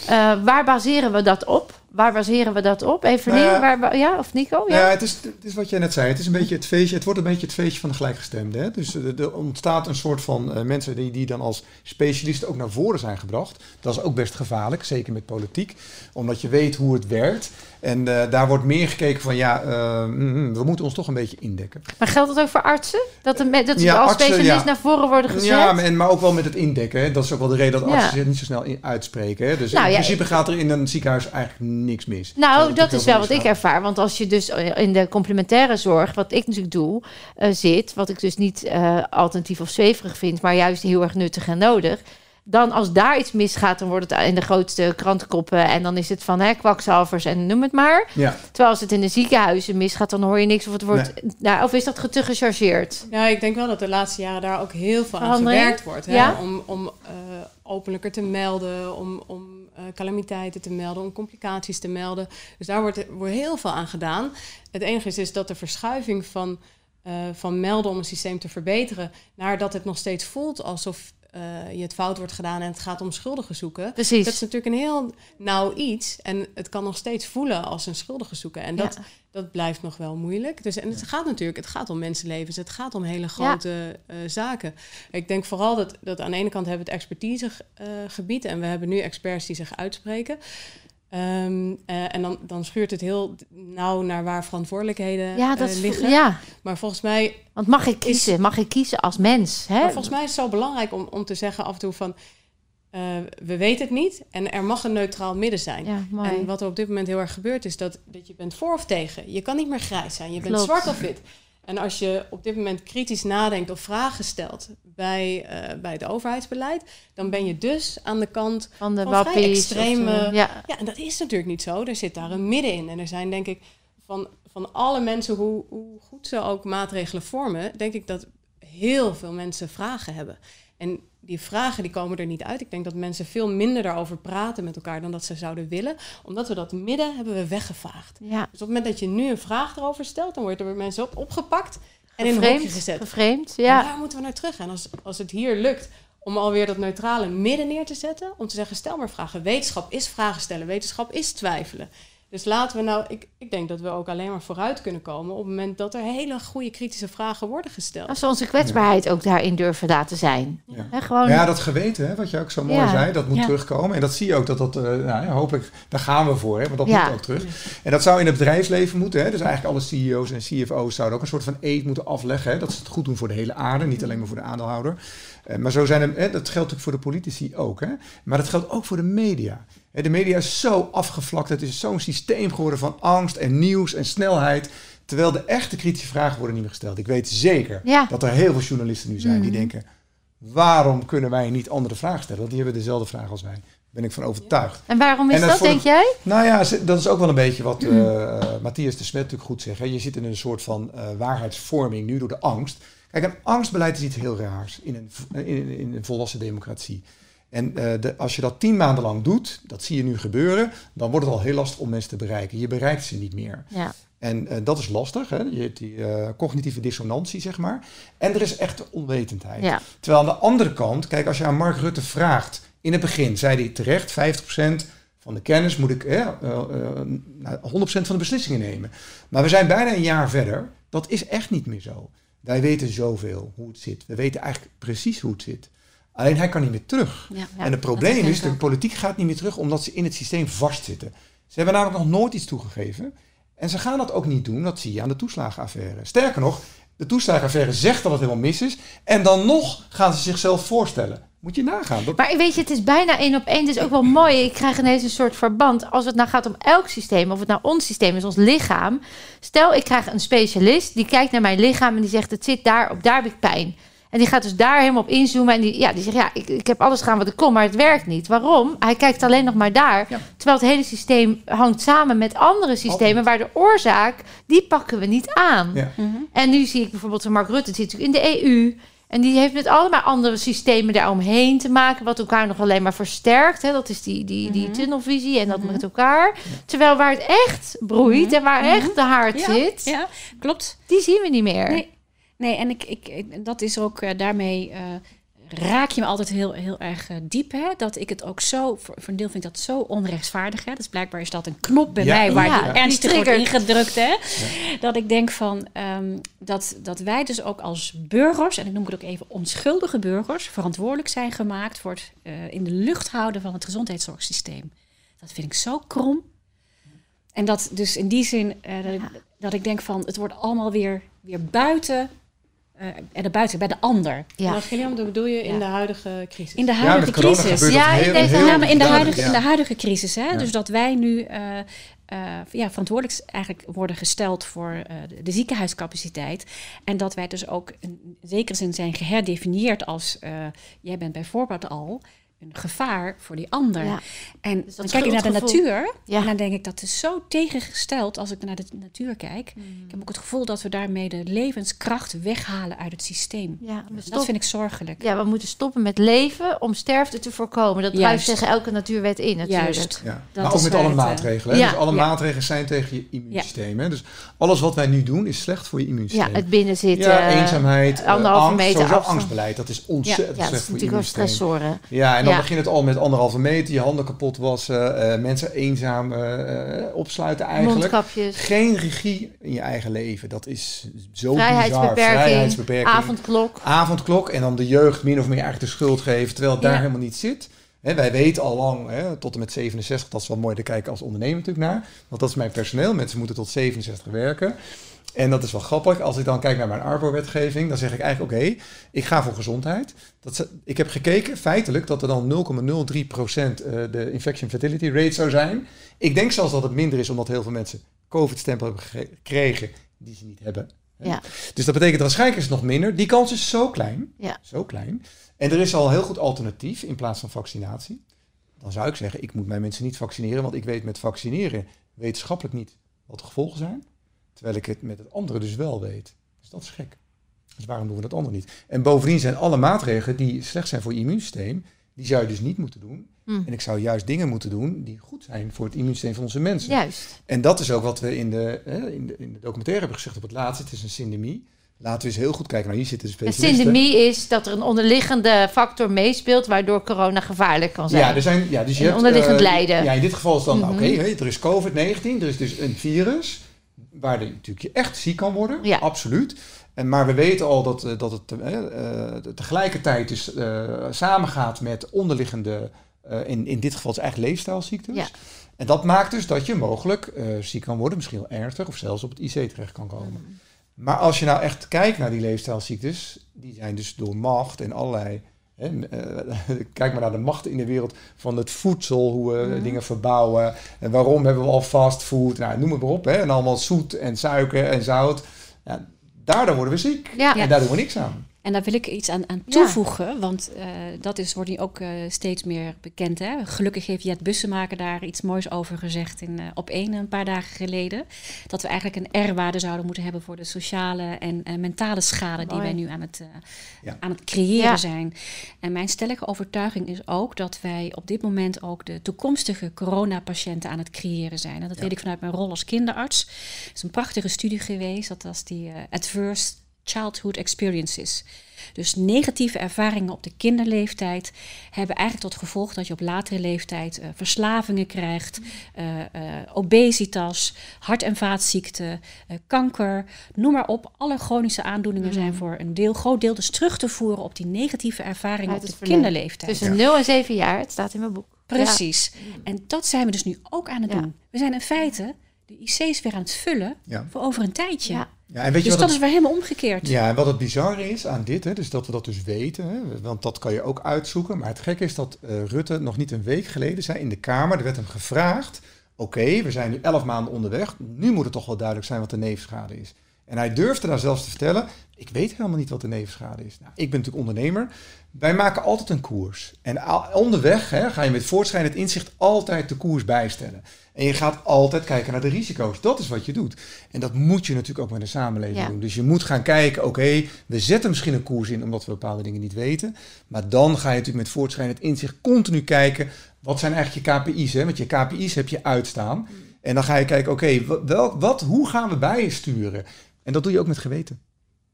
Uh, waar baseren we dat op? Waar baseren we dat op? Even nou ja, waar, ja, of Nico? Ja, ja het, is, het is wat jij net zei. Het is een beetje het feestje. Het wordt een beetje het feestje van de gelijkgestemde. Hè? Dus er ontstaat een soort van uh, mensen die, die dan als specialisten ook naar voren zijn gebracht. Dat is ook best gevaarlijk, zeker met politiek. Omdat je weet hoe het werkt. En uh, daar wordt meer gekeken van ja, uh, mm, we moeten ons toch een beetje indekken. Maar geldt dat ook voor artsen? Dat, de, dat ze als specialist naar voren worden gezet? Ja, maar, maar ook wel met het indekken. Hè. Dat is ook wel de reden dat artsen zich niet zo snel in, uitspreken. Hè. Dus nou, in principe gaat er in een ziekenhuis eigenlijk niks mis. Nou, dat, is wel wat ik ervaar. Want als je dus in de complementaire zorg, wat ik natuurlijk doe, uh, zit, wat ik dus niet alternatief of zweverig vind, maar juist heel erg nuttig en nodig dan als daar iets misgaat, dan wordt het in de grootste krantenkoppen. En dan is het van hè, kwakzalvers en noem het maar. Ja. Terwijl als het in de ziekenhuizen misgaat, dan hoor je niks. Of, het wordt, nou, of is dat te gechargeerd? Ja, ik denk wel dat de laatste jaren daar ook heel veel aan gewerkt wordt. Hè? Ja? Om, om uh, openlijker te melden, om, om uh, calamiteiten te melden, om complicaties te melden. Dus daar wordt, wordt heel veel aan gedaan. Het enige is, is dat de verschuiving van... Uh, van melden om een systeem te verbeteren, naar dat het nog steeds voelt alsof uh, je het fout wordt gedaan en het gaat om schuldigen zoeken. Precies. Dat is natuurlijk een heel nauw iets. En het kan nog steeds voelen als een schuldige zoeken. En dat, dat blijft nog wel moeilijk. Dus, en het gaat natuurlijk, het gaat om mensenlevens. Het gaat om hele grote uh, zaken. Ik denk vooral dat, dat aan de ene kant hebben we het expertisegebied. Uh, en we hebben nu experts die zich uitspreken. Um, uh, en dan, dan schuurt het heel nauw naar waar verantwoordelijkheden ja, dat uh, liggen. Ja. Maar volgens mij. Want mag ik kiezen? Is, mag ik kiezen als mens? Hè? volgens mij is het zo belangrijk om, om te zeggen af en toe van. Uh, we weten het niet en er mag een neutraal midden zijn. Ja, en wat er op dit moment heel erg gebeurt, is dat, dat je bent voor of tegen. Je kan niet meer grijs zijn. Je bent zwart of wit. En als je op dit moment kritisch nadenkt of vragen stelt bij, uh, bij het overheidsbeleid, dan ben je dus aan de kant van de van extreme. Ja. ja, en dat is natuurlijk niet zo. Er zit daar een midden in. En er zijn denk ik van, van alle mensen, hoe, hoe goed ze ook maatregelen vormen, denk ik dat heel veel mensen vragen hebben. En die vragen die komen er niet uit. Ik denk dat mensen veel minder daarover praten met elkaar dan dat ze zouden willen. Omdat we dat midden hebben we weggevaagd. Ja. Dus op het moment dat je nu een vraag erover stelt, dan wordt er weer mensen op, opgepakt en in een hokje gezet. Vervreemd, ja. En daar moeten we naar terug. En als, als het hier lukt om alweer dat neutrale midden neer te zetten, om te zeggen, stel maar vragen. Wetenschap is vragen stellen, wetenschap is twijfelen. Dus laten we nou, ik, ik denk dat we ook alleen maar vooruit kunnen komen op het moment dat er hele goede kritische vragen worden gesteld. Als we onze kwetsbaarheid ook daarin durven laten zijn. Ja, gewoon... ja dat geweten, hè, wat je ook zo mooi zei, dat moet terugkomen. En dat zie je ook, dat dat, uh, nou, hopelijk, daar gaan we voor, hè, want dat moet ook terug. En dat zou in het bedrijfsleven moeten, hè, dus eigenlijk alle CEO's en CFO's zouden ook een soort van eet moeten afleggen. Hè, dat ze het goed doen voor de hele aarde, niet alleen maar voor de aandeelhouder. Uh, maar zo zijn er, hè, dat geldt natuurlijk voor de politici ook, hè, maar dat geldt ook voor de media. De media is zo afgevlakt. Het is zo'n systeem geworden van angst en nieuws en snelheid. Terwijl de echte kritische vragen worden niet meer gesteld. Ik weet zeker dat er heel veel journalisten nu zijn die mhm. denken... waarom kunnen wij niet andere vragen stellen? Want die hebben dezelfde vraag als wij. Daar ben ik van overtuigd. En waarom is dat, denk jij? Nou ja, dat is ook wel een beetje wat uh, Matthias de Smet natuurlijk goed zegt. Hè. Je zit in een soort van uh, waarheidsvorming nu door de angst. Kijk, een angstbeleid is iets heel raars in een, in, in een volwassen democratie. En uh, de, als je dat tien maanden lang doet, dat zie je nu gebeuren, dan wordt het al heel lastig om mensen te bereiken. Je bereikt ze niet meer. Ja. En uh, dat is lastig, hè? je hebt die uh, cognitieve dissonantie, zeg maar. En er is echt onwetendheid. Ja. Terwijl aan de andere kant, kijk, als je aan Mark Rutte vraagt, in het begin zei hij terecht 50% van de kennis moet ik eh, uh, 100% van de beslissingen nemen. Maar we zijn bijna een jaar verder. Dat is echt niet meer zo. Wij weten zoveel hoe het zit. We weten eigenlijk precies hoe het zit. Alleen hij kan niet meer terug. Ja, en het probleem is, de politiek gaat niet meer terug omdat ze in het systeem vastzitten. Ze hebben namelijk nog nooit iets toegegeven. En ze gaan dat ook niet doen, dat zie je aan de toeslagenaffaire. Sterker nog, de toeslagenaffaire zegt dat het helemaal mis is. En dan nog gaan ze zichzelf voorstellen. Moet je nagaan. Maar weet je, het is bijna één op één. Het is ook wel mooi. Ik krijg ineens een soort verband. Als het nou gaat om elk systeem, of het nou ons systeem is, ons lichaam. Stel, ik krijg een specialist die kijkt naar mijn lichaam en die zegt: Het zit daar, op daar heb ik pijn. En die gaat dus daar helemaal op inzoomen. En die, ja, die zegt, ja, ik, ik heb alles gedaan wat ik kon, maar het werkt niet. Waarom? Hij kijkt alleen nog maar daar. Terwijl het hele systeem hangt samen met andere systemen... waar de oorzaak, die pakken we niet aan. Ja. Mhm. En nu zie ik bijvoorbeeld Mark Rutte, die zit natuurlijk in de EU... En die heeft met allemaal andere systemen daaromheen te maken, wat elkaar nog alleen maar versterkt. Hè? Dat is die, die, die mhm. tunnelvisie en dat mhm. met elkaar. Terwijl waar het echt broeit en waar echt de haard zit, ja, klopt. Die zien we niet meer. Nee. Nee, en ik, ik, dat is ook uh, daarmee. Uh, raak je me altijd heel, heel erg uh, diep. Hè? Dat ik het ook zo, voor, voor een deel vind ik dat zo onrechtvaardig. Hè? Dus blijkbaar is dat een knop bij mij waar ja, die ernstig wordt ingedrukt. Hè? Dat ik denk van um, dat, dat wij dus ook als burgers, en ik noem het ook even onschuldige burgers, verantwoordelijk zijn gemaakt voor het uh, in de lucht houden van het gezondheidszorgsysteem. Dat vind ik zo krom. En dat dus in die zin uh, dat, ik, dat ik denk van het wordt allemaal weer, weer buiten en de buiten, bij de ander. Ja. Nou, Gilliam, dat bedoel je in de huidige crisis? In de huidige crisis. Ja, in, deze, ja, maar in de huidige, in de huidige crisis. Hè? Dus dat wij nu uh, uh, ja, verantwoordelijk eigenlijk worden gesteld voor de, de, ziekenhuiscapaciteit. En dat wij dus ook in zekere zin zijn geherdefinieerd als jij bent bijvoorbeeld al een gevaar voor die ander. En dus dan kijk ik naar de natuur ja. en dan denk ik dat is zo tegengesteld als ik naar de natuur kijk. Mm. Ik heb ook het gevoel dat we daarmee de levenskracht weghalen uit het systeem. Ja, dat vind ik zorgelijk. Ja, we moeten stoppen met leven om sterfte te voorkomen. Dat druist tegen elke natuurwet in natuurlijk. Juist. Ja. maar ook met alle eh, maatregelen. Dus alle maatregelen zijn tegen je immuunsysteem. Hè? Dus alles wat wij nu doen is slecht voor je immuunsysteem. Ja, het binnenzitten. Ja, eenzaamheid, anderhalve angst, meter angstbeleid. Dat is ontzettend slecht voor je immuunsysteem. Ja, dat is natuurlijk wel stressoren. Ja, en dan begint het al met anderhalve meter, je handen kapot wassen, uh, mensen eenzaam uh, opsluiten eigenlijk. Mondkapjes. Geen regie in je eigen leven. Dat is zo Vrijheidsbeperking, bizar. Vrijheidsbeperking. Avondklok. Avondklok. En dan de jeugd min of meer eigenlijk de schuld geven, terwijl het daar helemaal niet zit. wij weten al lang, tot en met 67, dat is wel mooi te kijken als ondernemer natuurlijk naar. Want dat is mijn personeel. Mensen moeten tot 67 werken. En dat is wel grappig. Als ik dan kijk naar mijn Arbo-wetgeving, dan zeg ik eigenlijk: oké, ik ga voor gezondheid. Dat, ik heb gekeken, feitelijk, dat er dan 0,03% uh, eh, de infection fatality rate zou zijn. Ik denk zelfs dat het minder is, omdat heel veel mensen COVID-stempel hebben gekregen die ze niet hebben. Ja. Dus dat betekent waarschijnlijk is het nog minder. Die kans is zo klein. Ja. Zo klein. En er is al een heel goed alternatief in plaats van vaccinatie. Dan zou ik zeggen, ik moet mijn mensen niet vaccineren, want ik weet met vaccineren wetenschappelijk niet wat de gevolgen zijn. Terwijl ik het met het andere dus wel weet. Dus dat is gek. Dus waarom doen we dat andere niet? En bovendien zijn alle maatregelen die slecht zijn voor je immuunsysteem, die zou je dus niet moeten doen. Hmm. En ik zou juist dingen moeten doen die goed zijn voor het immuunsysteem van onze mensen. Juist. En dat is ook wat we in de, in de, in de documentaire hebben gezegd op het laatste. Het is een syndemie. Laten we eens heel goed kijken. Nou, hier zitten specialisten. Een syndemie is dat er een onderliggende factor meespeelt... waardoor corona gevaarlijk kan zijn. Ja, er zijn, ja dus je hebt, onderliggend uh, lijden. Ja, in dit geval is dan, mm oké, er is COVID-19, er is dus een virus waar je natuurlijk echt ziek kan worden. Ja. Absoluut. En, maar we weten al dat, eh, dat het uh, tegelijkertijd dus, uh, samengaat met onderliggende, uh, in, in dit geval is eigenlijk leefstijlziektes. Ja. En dat maakt dus dat je mogelijk ziek kan worden, misschien wel ernstig of zelfs op het IC terecht kan komen. Mm. Maar als je nou echt kijkt naar die leefstijlziektes, die zijn dus door macht en allerlei en, uh, (laughs) kijk maar naar de machten in de wereld van het voedsel, hoe we mhm. dingen verbouwen. En waarom hebben we al fastfood, nou, noem het maar op. Hè, en allemaal zoet en suiker en zout. Ja, daardoor worden we ziek. Ja. En daar doen we niks aan. En daar wil ik iets aan, aan toevoegen, want uh, dat is, wordt nu ook uh, steeds meer bekend. Hè? Gelukkig heeft Jet Bussemaker daar iets moois over gezegd in, uh, op één een paar dagen geleden. Dat we eigenlijk een R-waarde zouden moeten hebben voor de sociale en mentale schade die wij nu aan het, ja. aan het creëren ja. zijn. En mijn stellige overtuiging is ook dat wij op dit moment ook de toekomstige coronapatiënten aan het creëren zijn. En dat weet ik vanuit mijn rol als kinderarts. Het is een prachtige studie geweest. Dat was die Adverse childhood experiences. Dus negatieve ervaringen op de kinderleeftijd hebben eigenlijk tot gevolg dat je op latere leeftijd uh, verslavingen krijgt, uh, uh, obesitas, hart- en vaatziekten, kanker, noem maar op. Alle chronische aandoeningen zijn mm. voor een deel, groot deel dus terug te voeren op die negatieve ervaringen op de kinderleeftijd. Tussen 0 en 7 jaar, het staat in mijn boek. Precies. En dat zijn we dus nu ook aan het doen. We zijn in feite de IC's weer aan het vullen voor over een tijdje. Ja. Ja, en weet je dus dat is weer helemaal omgekeerd. Ja, en wat het bizarre is aan dit, hè, dus dat we dat dus weten, hè, want dat kan je ook uitzoeken. Maar het gekke is dat uh, Rutte nog niet een week geleden zei in de Kamer, er werd hem gevraagd, oké, we zijn nu elf maanden onderweg, nu moet het toch wel duidelijk zijn wat de nevenschade is. En hij durfde daar zelfs te vertellen, ik weet helemaal niet wat de nevenschade is. Nou, ik ben natuurlijk ondernemer, wij maken altijd een koers. En onderweg hè, ga je met voortschrijdend inzicht altijd de koers bijstellen. En je gaat altijd kijken naar de risico's. Dat is wat je doet. En dat moet je natuurlijk ook met de samenleving doen. Dus je moet gaan kijken, oké, we zetten misschien een koers in omdat we bepaalde dingen niet weten. Maar dan ga je natuurlijk met voortschrijdend inzicht continu kijken, wat zijn eigenlijk je KPI's? Hè? Want je KPI's heb je uitstaan. En dan ga je kijken, oké, wat, wat, hoe gaan we bijsturen? En dat doe je ook met geweten.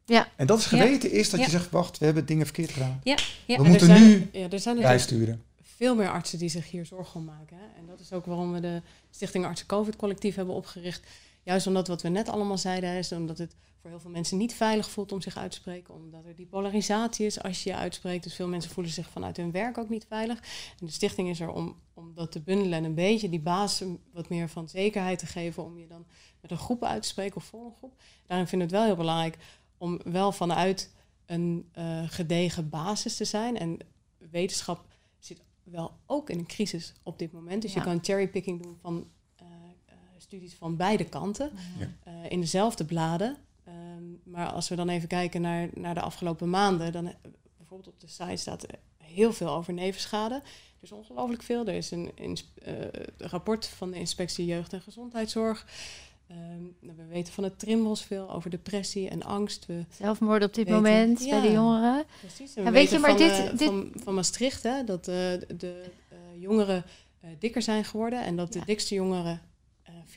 Ja. En dat is geweten is dat je zegt, wacht, we hebben dingen verkeerd gedaan. Ja. ja. We moeten nu ja, er zijn bijsturen. Veel meer artsen die zich hier zorgen om maken. Hè? En dat is ook waarom we de Stichting Artsen COVID Collectief hebben opgericht. Juist omdat wat we net allemaal zeiden, is omdat het voor heel veel mensen niet veilig voelt om zich uit te spreken. Omdat er die polarisatie is als je je uitspreekt. Dus veel mensen voelen zich vanuit hun werk ook niet veilig. En de stichting is er om, om dat te bundelen en een beetje die basis wat meer van zekerheid te geven. Om je dan met een groep uit te spreken of voor een groep. Daarin vind ik het wel heel belangrijk om wel vanuit een uh, gedegen basis te zijn. En wetenschap zit wel ook in een crisis op dit moment. Dus je kan cherrypicking doen van uh, uh, studies van beide kanten in dezelfde bladen. Um, maar als we dan even kijken naar, naar de afgelopen maanden, dan bijvoorbeeld op de site staat heel veel over nevenschade. Er is ongelooflijk veel. Er is een, een rapport van de Inspectie Jeugd en Gezondheidszorg. Um, we weten van het Trimbos veel over depressie en angst. We Zelfmoord op dit moment bij de jongeren. Precies. En weet je, maar van, dit, uh, dit... Van, van, Maastricht, hè, dat uh, de uh, jongeren dikker zijn geworden en dat de dikste jongeren 40%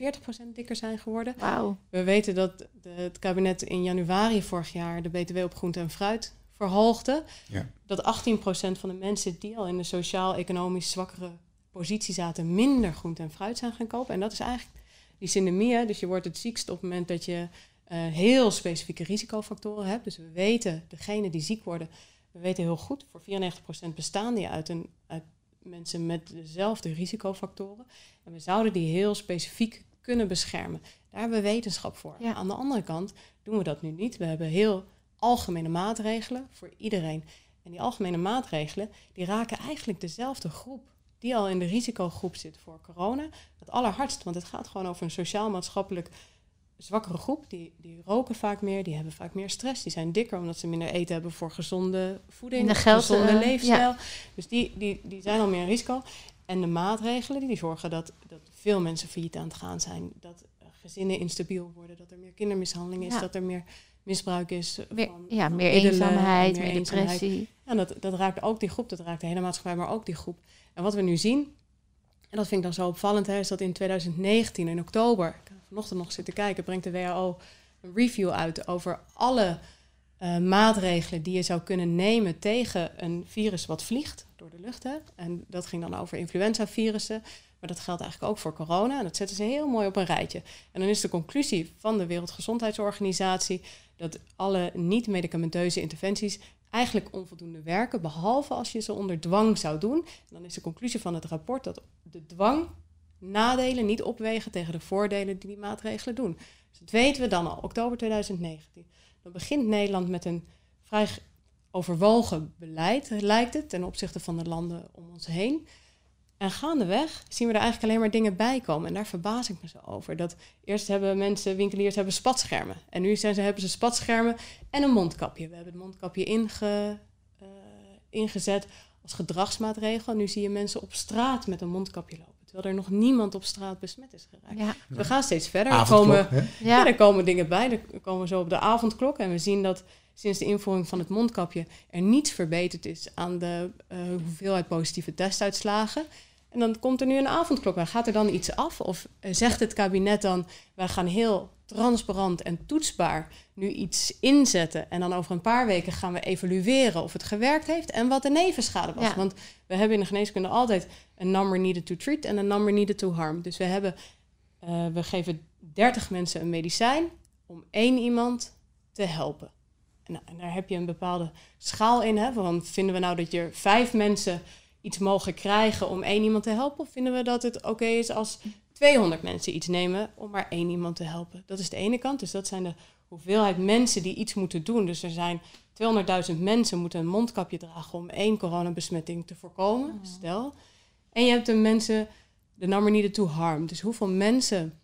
dikker zijn geworden. Wow. We weten dat de, het kabinet in januari vorig jaar de BTW op groente en fruit verhoogde. Ja. Dat 18% van de mensen die al in de sociaal-economisch zwakkere positie zaten, minder groente en fruit zijn gaan kopen. En dat is eigenlijk die syndemie, dus je wordt het ziekst op het moment dat je uh, heel specifieke risicofactoren hebt. Dus we weten, degene die ziek worden, we weten heel goed, voor 94% bestaan die uit, een, uit mensen met dezelfde risicofactoren. En we zouden die heel specifiek kunnen beschermen. Daar hebben we wetenschap voor. Ja. Aan de andere kant doen we dat nu niet. We hebben heel algemene maatregelen voor iedereen. En die algemene maatregelen, die raken eigenlijk dezelfde groep die al in de risicogroep zit voor corona, het allerhardst. Want het gaat gewoon over een sociaal-maatschappelijk zwakkere groep. Die, die roken vaak meer, die hebben vaak meer stress. Die zijn dikker omdat ze minder eten hebben voor gezonde voeding, de gezonde uh, leefstijl. Dus die, die, die zijn al meer in risico. En de maatregelen die, die zorgen dat, dat veel mensen failliet aan het gaan zijn. Dat gezinnen instabiel worden, dat er meer kindermishandeling is, dat er meer misbruik is. Meer, van, ja, meer eenzaamheid, meer, depressie. Ja, dat, dat raakt ook die groep, dat raakt de hele maatschappij, maar ook die groep. En wat we nu zien, en dat vind ik dan zo opvallend, hè, is dat in 2019, in oktober, ik heb vanochtend nog zitten kijken, brengt de WHO een review uit over alle uh, maatregelen die je zou kunnen nemen tegen een virus wat vliegt door de lucht. Hè. En dat ging dan over influenzavirussen. Maar dat geldt eigenlijk ook voor corona. En dat zetten ze heel mooi op een rijtje. En dan is de conclusie van de Wereldgezondheidsorganisatie dat alle niet-medicamenteuze interventies eigenlijk onvoldoende werken, behalve als je ze onder dwang zou doen. En dan is de conclusie van het rapport dat de dwang nadelen niet opwegen tegen de voordelen die die maatregelen doen. Dus dat weten we dan al, oktober 2019. Dan begint Nederland met een vrij overwogen beleid, lijkt het, ten opzichte van de landen om ons heen. En gaandeweg zien we er eigenlijk alleen maar dingen bij komen. En daar verbaas ik me zo over. Dat eerst hebben mensen, winkeliers hebben spatschermen. En nu zijn ze, hebben ze spatschermen en een mondkapje. We hebben het mondkapje inge, uh, ingezet als gedragsmaatregel. En nu zie je mensen op straat met een mondkapje lopen. Terwijl er nog niemand op straat besmet is geraakt. Ja. We gaan steeds verder. Er komen, ja. er komen dingen bij. Er komen zo op de avondklok. En we zien dat sinds de invoering van het mondkapje er niets verbeterd is aan de uh, hoeveelheid positieve testuitslagen. En dan komt er nu een avondklok. Gaat er dan iets af? Of eh, zegt het kabinet dan, wij gaan heel transparant en toetsbaar nu iets inzetten en dan over een paar weken gaan we evalueren of het gewerkt heeft en wat de nevenschade was. Want we hebben in de geneeskunde altijd een number needed to treat en een number needed to harm. Dus we hebben, uh, we geven 30 mensen een medicijn om één iemand te helpen. En, en, daar heb je een bepaalde schaal in. Hè? Want vinden we nou dat je vijf mensen iets mogen krijgen om één iemand te helpen? Of vinden we dat het oké is als 200 mensen iets nemen om maar één iemand te helpen? Dat is de ene kant. Dus dat zijn de hoeveelheid mensen die iets moeten doen. Dus er zijn 200.000 mensen moeten een mondkapje dragen om één coronabesmetting te voorkomen. Stel. En je hebt de mensen, de number needed to harm. Dus hoeveel mensen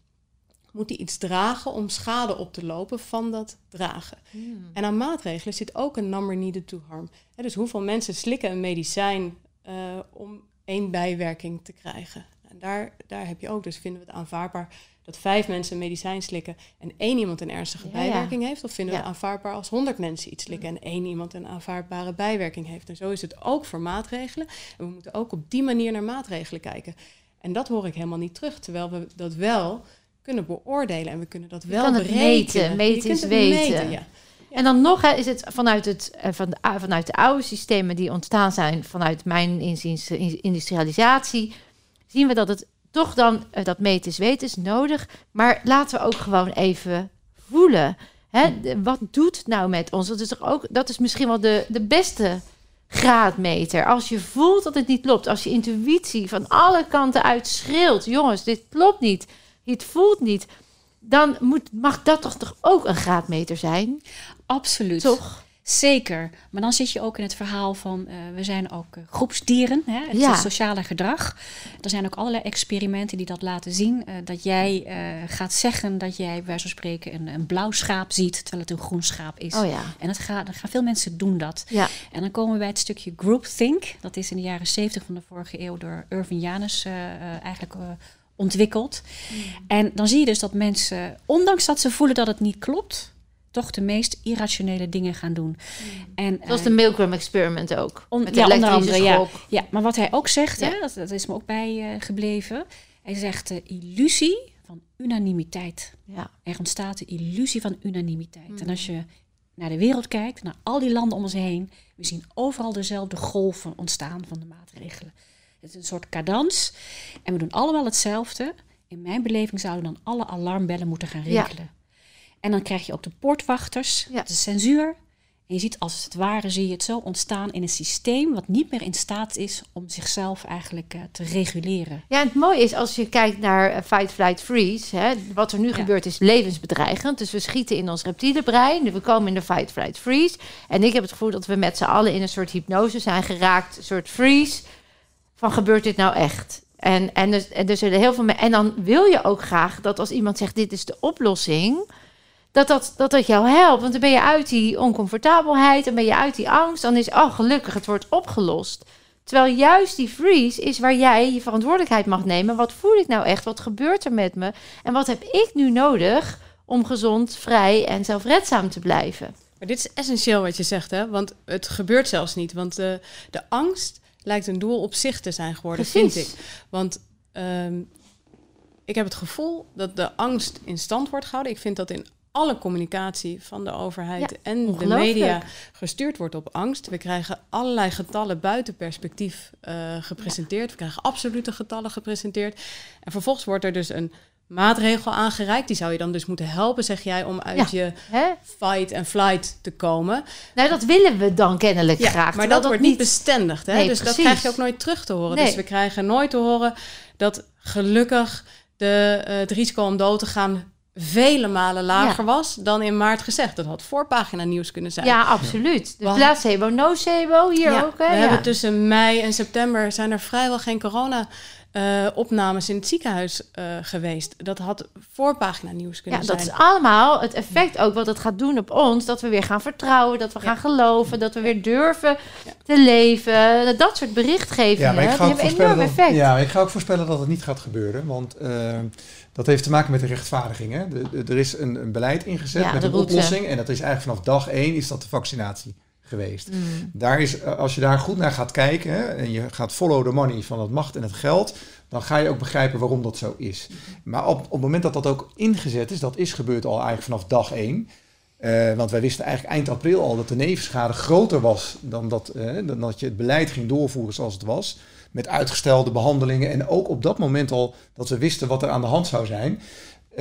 moeten iets dragen om schade op te lopen van dat dragen. Hmm. En aan maatregelen zit ook een number needed to harm. dus hoeveel mensen slikken een medicijn uh, om één bijwerking te krijgen. En daar, daar heb je ook, dus vinden we het aanvaardbaar dat vijf mensen een medicijn slikken en één iemand een ernstige bijwerking heeft? Of vinden we het aanvaardbaar als honderd mensen iets slikken en één iemand een aanvaardbare bijwerking heeft? En zo is het ook voor maatregelen. En we moeten ook op die manier naar maatregelen kijken. En dat hoor ik helemaal niet terug, terwijl we dat wel kunnen beoordelen en we kunnen dat wel kan meten. Meten is weten. Meten, ja. En dan nog hè, is het vanuit, het, eh, van vanuit de oude systemen die ontstaan zijn, vanuit mijn inziens industrialisatie, zien we dat het toch dan, uh, dat meten is weten is nodig. Maar laten we ook gewoon even voelen. Hè? wat doet het nou met ons? Dat is toch ook, dat is misschien wel de, de beste graadmeter. Als je voelt dat het niet klopt, als je intuïtie van alle kanten uit schreeuwt: jongens, dit klopt niet het voelt niet, dan moet, mag dat toch, toch ook een graadmeter zijn? Absoluut. Toch? Zeker. Maar dan zit je ook in het verhaal van, uh, we zijn ook uh, groepsdieren, hè? het ja. sociale gedrag. Er zijn ook allerlei experimenten die dat laten zien. Uh, dat jij gaat zeggen dat jij, bij zo'n spreken, een, een, blauw schaap ziet, terwijl het een groen schaap is. Oh ja. En dat gaat, dan gaan veel mensen doen dat. Ja. En dan komen we bij het stukje groupthink. Dat is in de jaren 70 van de vorige eeuw door Irving Janus eigenlijk ontwikkeld. Mm. En dan zie je dus dat mensen, ondanks dat ze voelen dat het niet klopt, toch de meest irrationele dingen gaan doen. Mm. En, Zoals uh, de Milgram experiment ook. On, met de ja, onder andere, ja, ja. Maar wat hij ook zegt, hè, dat, dat, is me ook bij uh, gebleven. Hij zegt de illusie van unanimiteit. Ja. Er ontstaat de illusie van unanimiteit. Mm. En als je naar de wereld kijkt, naar al die landen om ons heen, we zien overal dezelfde golven ontstaan van de maatregelen. Het is een soort cadans. En we doen allemaal hetzelfde. In mijn beleving zouden dan alle alarmbellen moeten gaan rinkelen. En dan krijg je ook de poortwachters, de censuur. En je ziet als het ware, zie je het zo ontstaan in een systeem wat niet meer in staat is om zichzelf eigenlijk uh, te reguleren. Ja, en het mooie is als je kijkt naar uh, fight, flight, freeze. Hè, wat er nu gebeurt is levensbedreigend. Dus we schieten in ons reptiele brein. We komen in de fight, flight, freeze. En ik heb het gevoel dat we met z'n allen in een soort hypnose zijn geraakt. Een soort freeze van gebeurt dit nou echt? En, en, dus, en, dus er heel veel en dan wil je ook graag dat als iemand zegt dit is de oplossing, dat dat, dat dat jou helpt. Want dan ben je uit die oncomfortabelheid, dan ben je uit die angst. Dan is, oh gelukkig, het wordt opgelost. Terwijl juist die freeze is waar jij je verantwoordelijkheid mag nemen. Wat voel ik nou echt? Wat gebeurt er met me? En wat heb ik nu nodig om gezond, vrij en zelfredzaam te blijven? Maar dit is essentieel wat je zegt, hè? Want het gebeurt zelfs niet. Want de, de angst lijkt een doel op zich te zijn geworden, vind ik. Want ehm, ik heb het gevoel dat de angst in stand wordt gehouden. Ik vind dat in alle communicatie van de overheid en de media gestuurd wordt op angst. We krijgen allerlei getallen buiten perspectief uh, gepresenteerd. We krijgen absolute getallen gepresenteerd. En vervolgens wordt er dus een maatregel aangereikt. Die zou je dan dus moeten helpen, zeg jij, om uit je fight en flight te komen. Nou, dat willen we dan kennelijk ja, graag. Maar dat, wordt niet bestendigd. Hè? dus dat krijg je ook nooit terug te horen. Dus we krijgen nooit te horen dat gelukkig de, uh, het risico om dood te gaan vele malen lager was dan in maart gezegd. Dat had voorpagina nieuws kunnen zijn. Ja, absoluut. De placebo, nocebo, hier ook. Hè? We hebben tussen mei en september zijn er vrijwel geen corona uh, opnames in het ziekenhuis uh, geweest. Dat had voorpagina nieuws kunnen ja, zijn. Dat is allemaal het effect ook wat het gaat doen op ons. Dat we weer gaan vertrouwen, dat we gaan geloven, dat we weer durven te leven. Dat soort berichtgevingen, ja, die hebben enorm effect. Ja, ik ga ook voorspellen dat het niet gaat gebeuren. Want uh, dat heeft te maken met de rechtvaardiging. Hè? De, de, er is een, een, beleid ingezet met een oplossing. En dat is eigenlijk vanaf dag één is dat de vaccinatie geweest. Mm. Daar is, eh, als je daar goed naar gaat kijken hè, en je gaat follow the money van het macht en het geld, dan ga je ook begrijpen waarom dat zo is. Maar op, op het moment dat dat ook ingezet is, dat is gebeurd al eigenlijk vanaf dag één. Uh, want wij wisten eigenlijk eind april al dat de nevenschade groter was dan dat, uh, dan dat je het beleid ging doorvoeren zoals het was. Met uitgestelde behandelingen en ook op dat moment al dat we wisten wat er aan de hand zou zijn.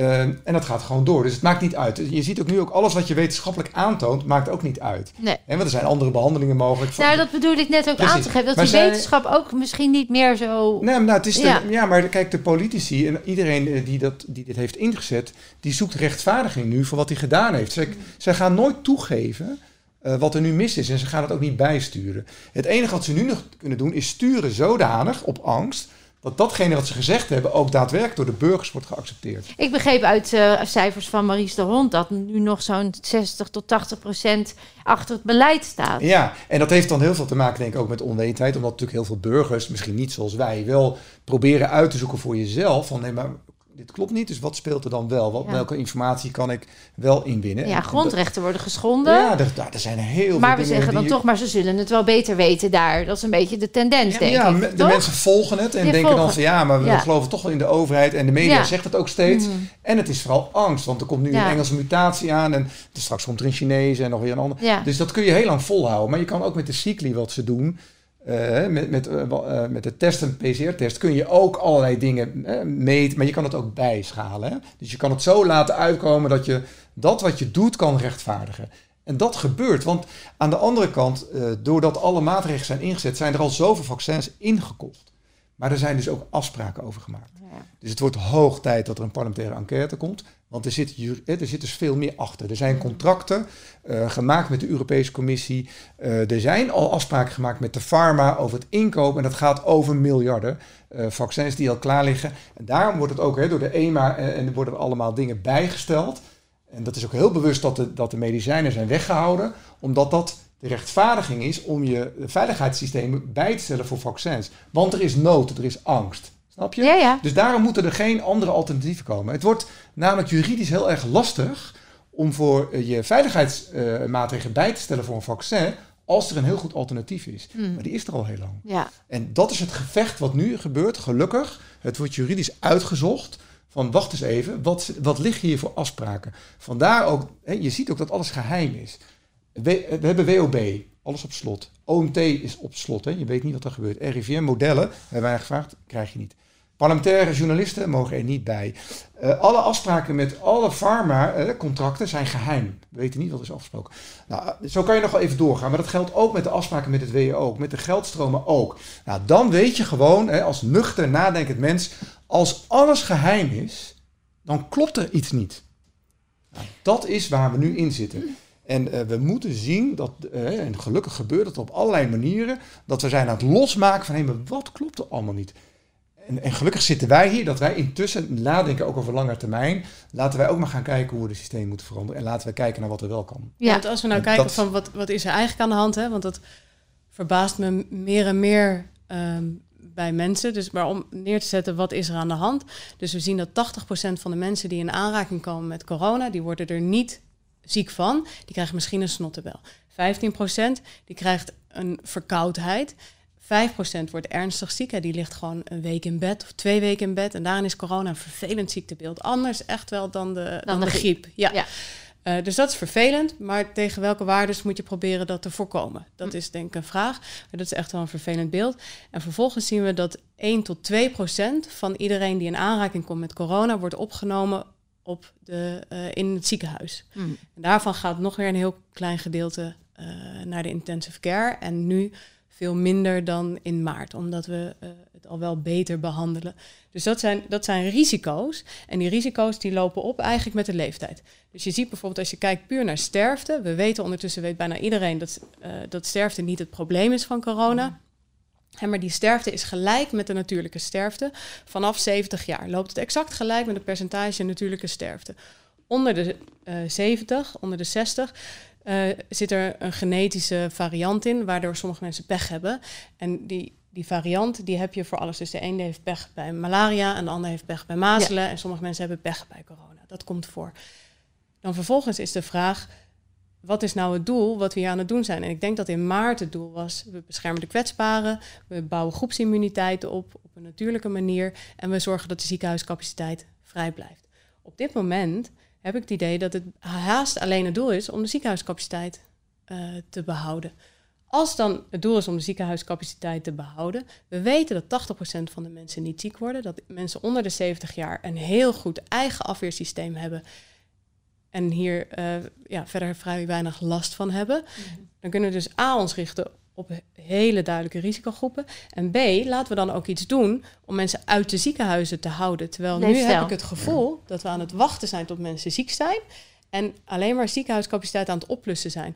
Uh, en dat gaat gewoon door. Dus het maakt niet uit. Je ziet ook nu ook alles wat je wetenschappelijk aantoont, maakt ook niet uit. Nee. En want er zijn andere behandelingen mogelijk. Nou, dat bedoel ik net ook aan te geven. Dat maar die wetenschap ook misschien niet meer zo. Nee, nou, het is ja. ja, maar kijk, de politici en iedereen eh, die, dat, die dit heeft ingezet, die zoekt rechtvaardiging nu voor wat hij gedaan heeft. Zij, zij gaan nooit toegeven. Uh, wat er nu mis is. En ze gaan het ook niet bijsturen. Het enige wat ze nu nog kunnen doen is sturen zodanig op angst dat datgene wat ze gezegd hebben ook daadwerkelijk door de burgers wordt geaccepteerd. Ik begreep uit uh, cijfers van Maries de Hond dat nu nog zo'n 60 tot 80 procent achter het beleid staat. Ja, en dat heeft dan heel veel te maken denk ik ook met onwetendheid, omdat natuurlijk heel veel burgers, misschien niet zoals wij, wel proberen uit te zoeken voor jezelf van nee, maar dit klopt niet. Dus wat speelt er dan wel? Wat, Welke informatie kan ik wel inwinnen? Ja, grondrechten worden geschonden. Ja, er, er zijn heel maar veel we zeggen dan toch, maar ze zullen het wel beter weten daar. Dat is een beetje de tendens, denk ja, ik. de mensen volgen het en denken dan van ja, maar we geloven toch wel in de overheid. En de media zegt het ook steeds. Mhm. En het is vooral angst, want er komt nu een Engelse mutatie aan. En straks komt er een Chinese en nog weer een ander. Dus dat kun je heel lang volhouden. Maar je kan ook met de cycli wat ze doen uh, met, met, uh, met de test en PCR-test kun je ook allerlei dingen meten, maar je kan het ook bijschalen. Hè? Dus je kan het zo laten uitkomen dat je dat wat je doet kan rechtvaardigen. En dat gebeurt, want aan de andere kant, doordat alle maatregelen zijn ingezet, zijn er al zoveel vaccins ingekocht. Maar er zijn dus ook afspraken over gemaakt. Dus het wordt hoog tijd dat er een parlementaire enquête komt. Want er zit, er zit dus veel meer achter. Er zijn contracten uh, gemaakt met de Europese Commissie. Uh, er zijn al afspraken gemaakt met de pharma over het inkopen. En dat gaat over miljarden uh, vaccins die al klaar liggen. En daarom wordt het ook hè, door de EMA en er worden allemaal dingen bijgesteld. En dat is ook heel bewust dat de, dat de medicijnen zijn weggehouden. Omdat dat de rechtvaardiging is om je veiligheidssystemen bij te stellen voor vaccins. Want er is nood, er is angst. Snap je? Ja, ja. Dus daarom moeten er geen andere alternatieven komen. Het wordt namelijk juridisch heel erg lastig om voor eh, je veiligheidsmaatregelen bij te stellen voor een vaccin als er een heel goed alternatief is. Hmm. Maar die is er al heel lang. Ja. En dat is het gevecht wat nu gebeurt, gelukkig. Het wordt juridisch uitgezocht van wacht eens even, wat, wat liggen hier voor afspraken? Vandaar ook, hè, je ziet ook dat alles geheim is. We, hebben WOB, alles op slot. OMT is op slot, hè. je weet niet wat er gebeurt. RIVM-modellen, hebben wij gevraagd, krijg je niet. Parlementaire journalisten mogen er niet bij. Uh, alle afspraken met alle pharma-contracten zijn geheim. We weten niet wat is afgesproken. Nou, zo kan je nog wel even doorgaan. Maar dat geldt ook met de afspraken met het WHO, met de geldstromen ook. Nou, dan weet je gewoon, hè, als nuchter nadenkend mens, als alles geheim is, dan klopt er iets niet. Nou, dat is waar we nu in zitten. En uh, we moeten zien dat, uh, en gelukkig gebeurt het op allerlei manieren, dat we zijn aan het losmaken van hé, maar wat klopt er allemaal niet? En, en, gelukkig zitten wij hier, dat wij intussen nadenken ook over lange termijn. Laten wij ook maar gaan kijken hoe we het systeem moeten veranderen. En laten we kijken naar wat er wel kan. Ja, want als we nou kijken van wat, wat is er eigenlijk aan de hand, hè? want dat verbaast me meer en meer um, bij mensen. Dus maar om neer te zetten, wat is er aan de hand? Dus we zien dat 80% van de mensen die in aanraking komen met corona, die worden er niet ziek van. Die krijgen misschien een snottebel. 15% die krijgt een verkoudheid. 5% wordt ernstig ziek. Hè. Die ligt gewoon een week in bed of twee weken in bed. En daarin is corona een vervelend ziektebeeld. Anders echt wel dan de, dan, de, griep. Ja. ja. Uh, dus dat is vervelend. Maar tegen welke waardes moet je proberen dat te voorkomen? Dat hm. is denk ik een vraag. Maar dat is echt wel een vervelend beeld. En vervolgens zien we dat 1 tot 2 procent van iedereen die in aanraking komt met corona... wordt opgenomen op de, uh, in het ziekenhuis. Hm. En daarvan gaat nog weer een heel klein gedeelte uh, naar de intensive care. En nu veel minder dan in maart, omdat we uh, het al wel beter behandelen. Dus dat zijn, dat zijn risico's. En die risico's die lopen op eigenlijk met de leeftijd. Dus je ziet bijvoorbeeld als je kijkt puur naar sterfte. We weten ondertussen, weet bijna iedereen, dat, dat sterfte niet het probleem is van corona. Maar die sterfte is gelijk met de natuurlijke sterfte. Vanaf 70 jaar loopt het exact gelijk met het percentage natuurlijke sterfte. Onder de uh, 70, onder de 60, uh, zit er een genetische variant in, waardoor sommige mensen pech hebben. En die, die variant die heb je voor alles. Dus de ene heeft pech bij malaria en de ander heeft pech bij mazelen. En sommige mensen hebben pech bij corona. Dat komt voor. Dan vervolgens is de vraag, wat is nou het doel wat we hier aan het doen zijn? En ik denk dat in maart het doel was, we beschermen de kwetsbaren, we bouwen groepsimmuniteit op op een natuurlijke manier en we zorgen dat de ziekenhuiscapaciteit vrij blijft. Op dit moment heb ik het idee dat het haast alleen het doel is om de ziekenhuiscapaciteit uh, te behouden. Als dan het doel is om de ziekenhuiscapaciteit te behouden, we weten dat 80% van de mensen niet ziek worden, dat mensen onder de 70 jaar een heel goed eigen afweersysteem hebben en hier uh, ja, verder vrij weinig last van hebben, mhm. dan kunnen we dus A ons richten op hele duidelijke risicogroepen. En B, laten we dan ook iets doen om mensen uit de ziekenhuizen te houden. Terwijl nu heb ik het gevoel dat we aan het wachten zijn tot mensen ziek zijn en alleen maar ziekenhuiscapaciteit aan het oplussen zijn.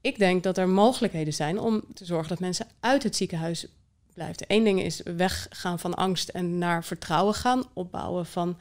Ik denk dat er mogelijkheden zijn om te zorgen dat mensen uit het ziekenhuis blijven. Eén ding is weggaan van angst en naar vertrouwen gaan, opbouwen van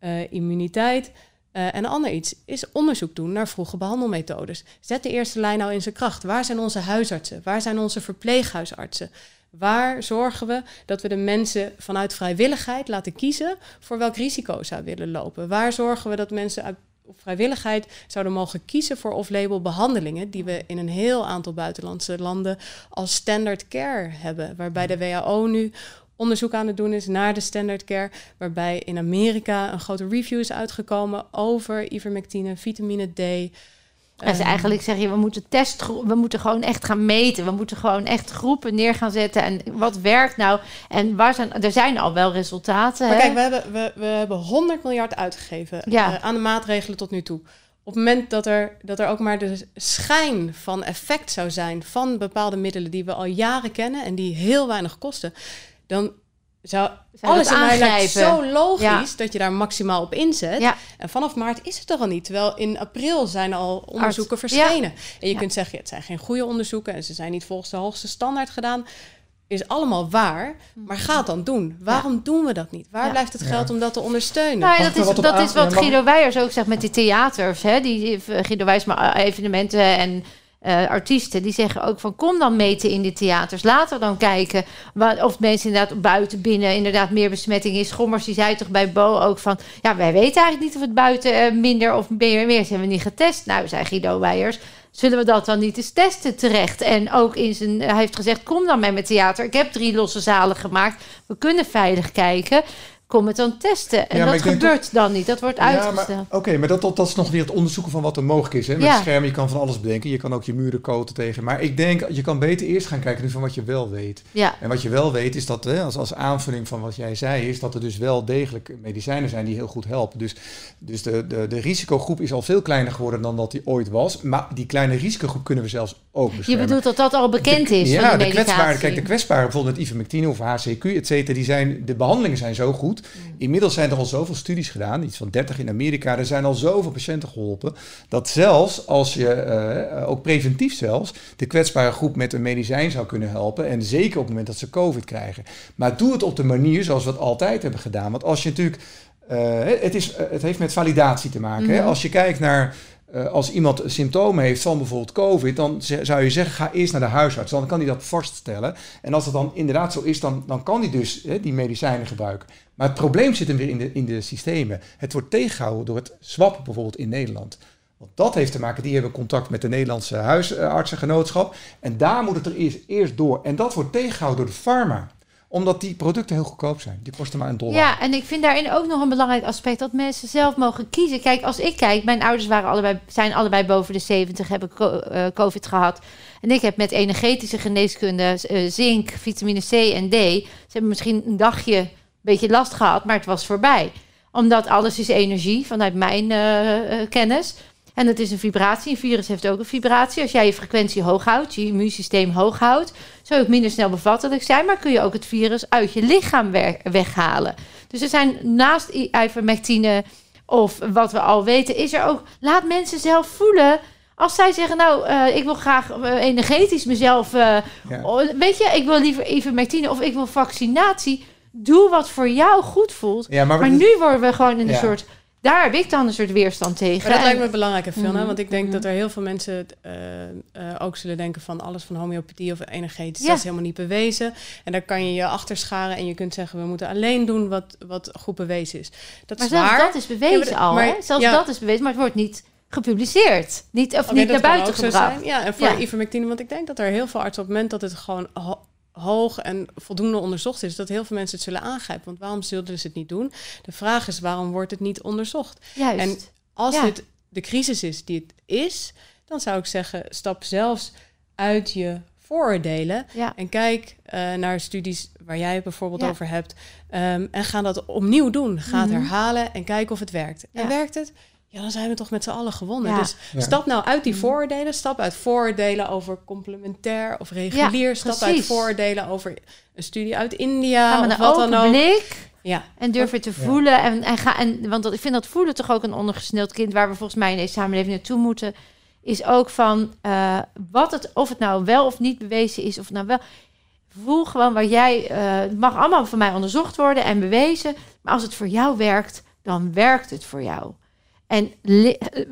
uh, immuniteit. Uh, en een ander iets is onderzoek doen naar vroege behandelmethodes. Zet de eerste lijn nou in zijn kracht. Waar zijn onze huisartsen? Waar zijn onze verpleeghuisartsen? Waar zorgen we dat we de mensen vanuit vrijwilligheid laten kiezen voor welk risico ze willen lopen? Waar zorgen we dat mensen uit op vrijwilligheid zouden mogen kiezen voor off-label behandelingen die we in een heel aantal buitenlandse landen als standard care hebben, waarbij de WHO nu onderzoek aan het doen is naar de standard care, waarbij in Amerika een grote review is uitgekomen over ivermectine, vitamine D. En ze ehm, eigenlijk zeggen, we moeten test, we moeten gewoon echt gaan meten. We moeten gewoon echt groepen neer gaan zetten. En wat werkt nou? En waar zijn, er zijn al wel resultaten. Maar kijk, we hebben, we, we hebben 100 miljard uitgegeven ja. uh, aan de maatregelen tot nu toe. Op het moment dat er, dat er ook maar de schijn van effect zou zijn van bepaalde middelen die we al jaren kennen en die heel weinig kosten, dan zou alles in mij lijkt zo logisch dat je daar maximaal op inzet. Ja. En vanaf maart is het er al niet. Terwijl in april zijn al onderzoeken verschenen. En je kunt zeggen, het zijn geen goede onderzoeken en ze zijn niet volgens de hoogste standaard gedaan. Is allemaal waar, maar ga het dan doen. Waarom doen we dat niet? Waar blijft het geld om dat te ondersteunen? Nou, dat is, dat is wat Guido Weijers ook zegt met die theaters. Hè? Die, Guido Weijers maar evenementen en uh, artiesten die zeggen ook van kom dan meten in de theaters. Laten we dan kijken wat, of mensen inderdaad buiten binnen inderdaad meer besmetting is. Schommers die zei toch bij Bo ook van ja wij weten eigenlijk niet of het buiten uh, minder of meer, meer. Hebben we niet getest? Nou zei Guido Weijers. Zullen we dat dan niet eens testen terecht? En ook in zijn, hij heeft gezegd: kom dan met mijn theater. Ik heb drie losse zalen gemaakt. We kunnen veilig kijken kom het dan testen. En dat gebeurt dan niet. Dat wordt uitgesteld. Oké, maar dat, dat, dat, is nog weer het onderzoeken van wat er mogelijk is. Hè? Met ja. scherm, je kan van alles bedenken. Je kan ook je muren koten tegen. Maar ik denk, je kan beter eerst gaan kijken nu van wat je wel weet. Ja. En wat je wel weet is dat, hè, als, als aanvulling van wat jij zei, is dat er dus wel degelijk medicijnen zijn die heel goed helpen. Dus, dus de, de, de risicogroep is al veel kleiner geworden dan dat die ooit was. Maar die kleine risicogroep kunnen we zelfs ook beschermen. Je bedoelt dat dat al bekend is? ja, van de, de kwetsbare. Kijk, de kwetsbare, bijvoorbeeld met ivermectine of HCQ, et cetera, die zijn, de behandelingen zijn zo goed. Inmiddels zijn er al zoveel studies gedaan, iets van 30 in Amerika. Er zijn al zoveel patiënten geholpen. Dat zelfs als je, uh, ook preventief zelfs, de kwetsbare groep met een medicijn zou kunnen helpen. En zeker op het moment dat ze COVID krijgen. Maar doe het op de manier zoals we het altijd hebben gedaan. Want als je natuurlijk. Uh, het, is, het heeft met validatie te maken. hè? Mhm. Als je kijkt naar uh, als iemand symptomen heeft van bijvoorbeeld COVID, dan zou je zeggen: ga eerst naar de huisarts. Dan kan hij dat vaststellen. En als het dan inderdaad zo is, dan, dan kan hij dus hè, die medicijnen gebruiken. Maar het probleem zit hem weer in de, in de systemen. Het wordt tegengehouden door het SWAP bijvoorbeeld in Nederland. Want dat heeft te maken, die hebben contact met de Nederlandse huisartsengenootschap. En daar moet het er eerst, eerst door. En dat wordt tegengehouden door de pharma omdat die producten heel goedkoop zijn. Die kosten maar een dollar. Ja, en ik vind daarin ook nog een belangrijk aspect dat mensen zelf mogen kiezen. Kijk, als ik kijk, mijn ouders waren allebei, zijn allebei boven de 70, hebben uh, COVID gehad. En ik heb met energetische geneeskunde, uh, zink, vitamine C en D. Ze hebben misschien een dagje een beetje last gehad, maar het was voorbij. Omdat alles is energie, vanuit mijn uh, kennis. En het is een vibratie. Een virus heeft ook een vibratie. Als jij je frequentie hoog houdt, je immuunsysteem hoog houdt, zou het minder snel bevattelijk zijn, maar kun je ook het virus uit je lichaam weghalen. Dus er zijn naast ivermectine of wat we al weten, is er ook, laat mensen zelf voelen. Als zij zeggen, nou, uh, ik wil graag uh, energetisch mezelf, uh, weet je, ik wil liever ivermectine of ik wil vaccinatie. Doe wat voor jou goed voelt. Ja, maar, maar nu worden we gewoon in een soort daar heb ik dan een soort weerstand tegen. Maar dat lijkt me belangrijk, veel, mm want ik denk dat er heel veel mensen uh, uh, ook zullen denken van alles van homeopathie of energetisch, dat is helemaal niet bewezen. En daar kan je je achter scharen en je kunt zeggen, we moeten alleen doen wat, wat goed bewezen is. Dat maar zelfs dat is bewezen al, maar, Zelfs dat is bewezen, maar het wordt niet gepubliceerd. Niet, of niet naar buiten gebracht. Ja, en voor ja. ivermectine, want ik denk dat er heel veel artsen op het moment dat het gewoon hoog en voldoende onderzocht is, dat heel veel mensen het zullen aangrijpen. Want waarom zullen ze het niet doen? De vraag is, waarom wordt het niet onderzocht? Juist. En als dit de crisis is die het is, dan zou ik zeggen, stap zelfs uit je vooroordelen en kijk uh, naar studies waar jij het bijvoorbeeld over hebt um, en ga dat opnieuw doen. Ga het mhm. herhalen en kijk of het werkt. En werkt het? Ja, dan zijn we toch met z'n allen gewonnen. Dus stap nou uit die mhm. vooroordelen. Stap uit vooroordelen over complementair of regulier. stap uit vooroordelen over een studie uit India. Ga of wat dan ook. blik. Ja. En durf het te voelen. En, en, ga, en, want ik vind dat voelen toch ook een ondergesneeld kind... waar we volgens mij in deze samenleving naartoe moeten... is ook van uh, wat het, of het nou wel of niet bewezen is... of nou wel... Voel gewoon waar jij... Uh, het mag allemaal van mij onderzocht worden en bewezen. Maar als het voor jou werkt, dan werkt het voor jou. En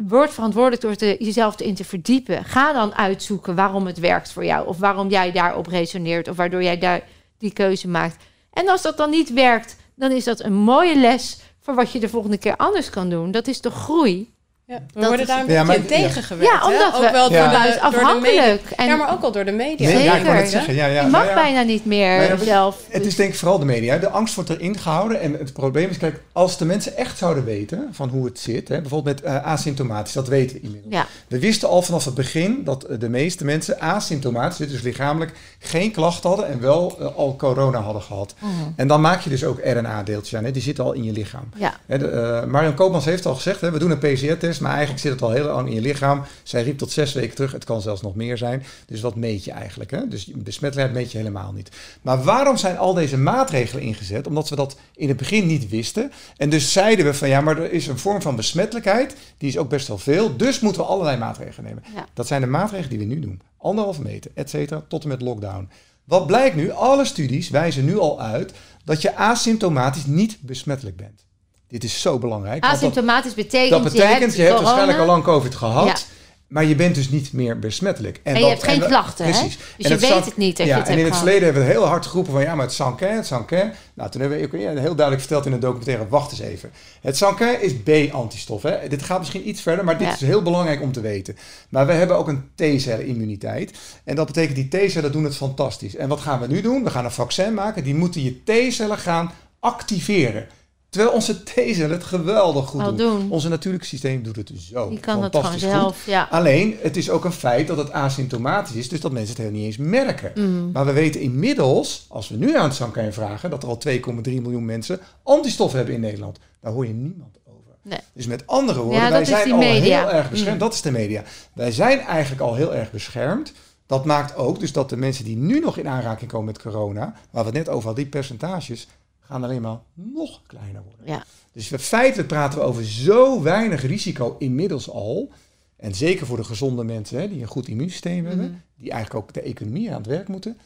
word verantwoordelijk door jezelf in te verdiepen. Ga dan uitzoeken waarom het werkt voor jou. Of waarom jij daarop resoneert. Of waardoor jij daar die keuze maakt. En als dat dan niet werkt, dan is dat een mooie les voor wat je de volgende keer anders kan doen. Dat is de groei. Ja, we worden daar een ja, beetje tegengewerkt. Ja, omdat we ook wel door, de, afhankelijk. en, ja, maar ook al door de media. Zeker. Ja, ik het zeggen. Ja, ja, je mag bijna niet meer zelf. Het is denk ik vooral de media. De angst wordt erin gehouden. En het probleem is, kijk, als de mensen echt zouden weten van hoe het zit. Hè, bijvoorbeeld met uh, asymptomatisch, dat weten we inmiddels. We wisten al vanaf het begin dat de meeste mensen asymptomatisch, dus lichamelijk, geen klachten hadden en wel uh, al corona hadden gehad. Mhm. En dan maak je dus ook RNA-deeltjes aan. Hè, die zitten al in je lichaam. Ja. Hè, de, uh, Marion Koopmans heeft al gezegd, hè, we doen een PCR-test maar eigenlijk zit het al heel lang in je lichaam. Zij riep tot zes weken terug, het kan zelfs nog meer zijn. Dus wat meet je eigenlijk? Hè? Dus besmettelijkheid meet je helemaal niet. Maar waarom zijn al deze maatregelen ingezet? Omdat we dat in het begin niet wisten. En dus zeiden we van ja, maar er is een vorm van besmettelijkheid, die is ook best wel veel. Dus moeten we allerlei maatregelen nemen. Dat zijn de maatregelen die we nu doen. Anderhalf meter, et cetera, tot en met lockdown. Wat blijkt nu? Alle studies wijzen nu al uit dat je asymptomatisch niet besmettelijk bent. Dit is zo belangrijk. Asymptomatisch betekent, dat betekent je hebt, waarschijnlijk al lang COVID gehad. Maar je bent dus niet meer besmettelijk. En, je hebt geen klachten, precies. Hè? Dus je weet het niet dat ja, je het En in het verleden hebben we heel hard geroepen van... ja, maar het Sanquin, het Sanquin. Nou, toen hebben we heel duidelijk verteld in een documentaire... wacht eens even. Het Sanquin is B-antistof. Dit gaat misschien iets verder, maar dit is heel belangrijk om te weten. Maar we hebben ook een T-cellen-immuniteit. En dat betekent die T-cellen doen het fantastisch. En wat gaan we nu doen? We gaan een vaccin maken. Die moeten je T-cellen gaan activeren. Terwijl onze T-cellen het geweldig goed doen. Onze natuurlijke systeem doet het zo Die kan het gewoon zelf, ja. Alleen, het is ook een feit dat het asymptomatisch is, dus dat mensen het helemaal niet eens merken. Mm. Maar we weten inmiddels, als we nu aan het Sankai vragen, dat er al 2,3 miljoen mensen antistoffen hebben in Nederland. Daar hoor je niemand over. Nee. Dus met andere woorden, wij zijn al heel erg beschermd. Mm. Dat is de media. Wij zijn eigenlijk al heel erg beschermd. Dat maakt ook dus dat de mensen die nu nog in aanraking komen met corona, waar we het net over hadden, die percentages, gaan alleen maar nog kleiner worden. Ja. Dus feitelijk praten we over zo weinig risico inmiddels al. En zeker voor de gezonde mensen hè, die een goed immuunsysteem hebben, mhm. die eigenlijk ook de economie aan het werk moeten.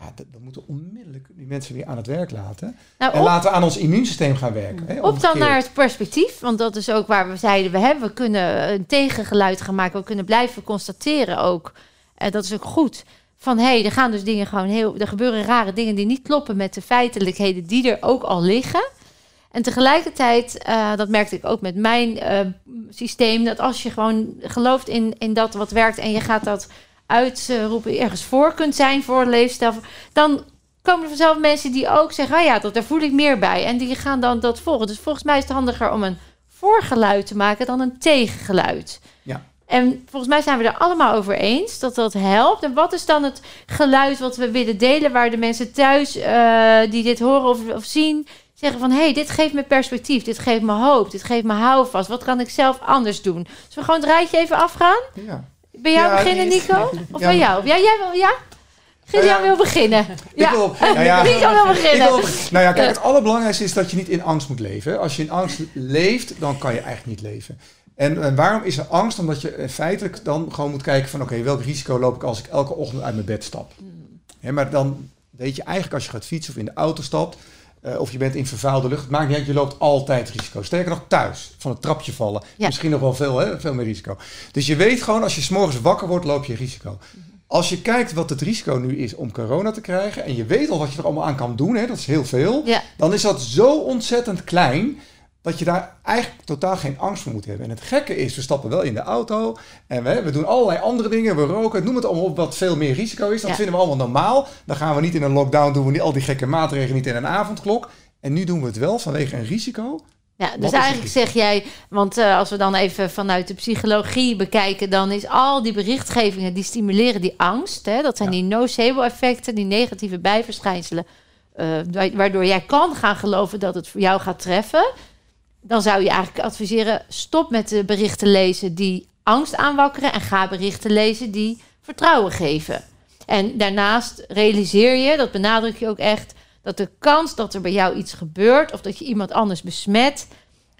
Ja, we moeten onmiddellijk die mensen weer aan het werk laten. Nou, en laten we aan ons immuunsysteem gaan werken. Hè, op dan naar het perspectief, want dat is ook waar we zeiden, we, hebben, we kunnen een tegengeluid gaan maken, we kunnen blijven constateren ook. En dat is ook goed van hé, hey, er gaan dus dingen gewoon heel. Er gebeuren rare dingen die niet kloppen met de feitelijkheden die er ook al liggen. En tegelijkertijd, uh, dat merkte ik ook met mijn uh, systeem, dat als je gewoon gelooft in, in dat wat werkt en je gaat dat uitroepen, ergens voor kunt zijn voor een leefstijl, dan komen er vanzelf mensen die ook zeggen, ah ja, dat, daar voel ik meer bij. En die gaan dan dat volgen. Dus volgens mij is het handiger om een voorgeluid te maken dan een tegengeluid. Ja. En volgens mij zijn we er allemaal over eens dat dat helpt. En wat is dan het geluid wat we willen delen, waar de mensen thuis uh, die dit horen of, of zien, zeggen van hé, hey, dit geeft me perspectief, dit geeft me hoop, dit geeft me houvast. Wat kan ik zelf anders doen? Zullen we gewoon het rijtje even afgaan? Ja. Bij jou ja, beginnen, Nico? (laughs) Of bij jou? Ja, jij wil, ja? Nou (laughs) wil beginnen. Ja. Ik wil, nou ja, Nico wil beginnen. Wil, nou ja, kijk, het allerbelangrijkste is dat je niet in angst moet leven. Als je in angst leeft, dan kan je eigenlijk niet leven. En, waarom is er angst? Omdat je feitelijk dan gewoon moet kijken van... oké, welk risico loop ik als ik elke ochtend uit mijn bed stap? Mm. maar dan weet je eigenlijk als je gaat fietsen of in de auto stapt... Uh, of je bent in vervuilde lucht, het maakt niet uit, je loopt altijd risico. Sterker nog thuis, van het trapje vallen. Misschien nog wel veel, hè? veel meer risico. Dus je weet gewoon, als je s'morgens wakker wordt, loop je risico. Mhm. Als je kijkt wat het risico nu is om corona te krijgen... en je weet al wat je er allemaal aan kan doen, hè? dat is heel veel... dan is dat zo ontzettend klein dat je daar eigenlijk totaal geen angst voor moet hebben. En het gekke is, we stappen wel in de auto en we, we doen allerlei andere dingen. We roken, noem het allemaal op wat veel meer risico is. Dat vinden we allemaal normaal. Dan gaan we niet in een lockdown, doen we niet, al die gekke maatregelen niet in een avondklok. En nu doen we het wel vanwege een risico. Ja, dus eigenlijk zeg jij, want uh, als we dan even vanuit de psychologie bekijken, dan is al die berichtgevingen die stimuleren die angst. Hè? Dat zijn die nocebo-effecten, die negatieve bijverschijnselen, uh, waardoor jij kan gaan geloven dat het voor jou gaat treffen. Dan zou je eigenlijk adviseren: stop met de berichten lezen die angst aanwakkeren en ga berichten lezen die vertrouwen geven. En daarnaast realiseer je, dat benadruk je ook echt, dat de kans dat er bij jou iets gebeurt of dat je iemand anders besmet,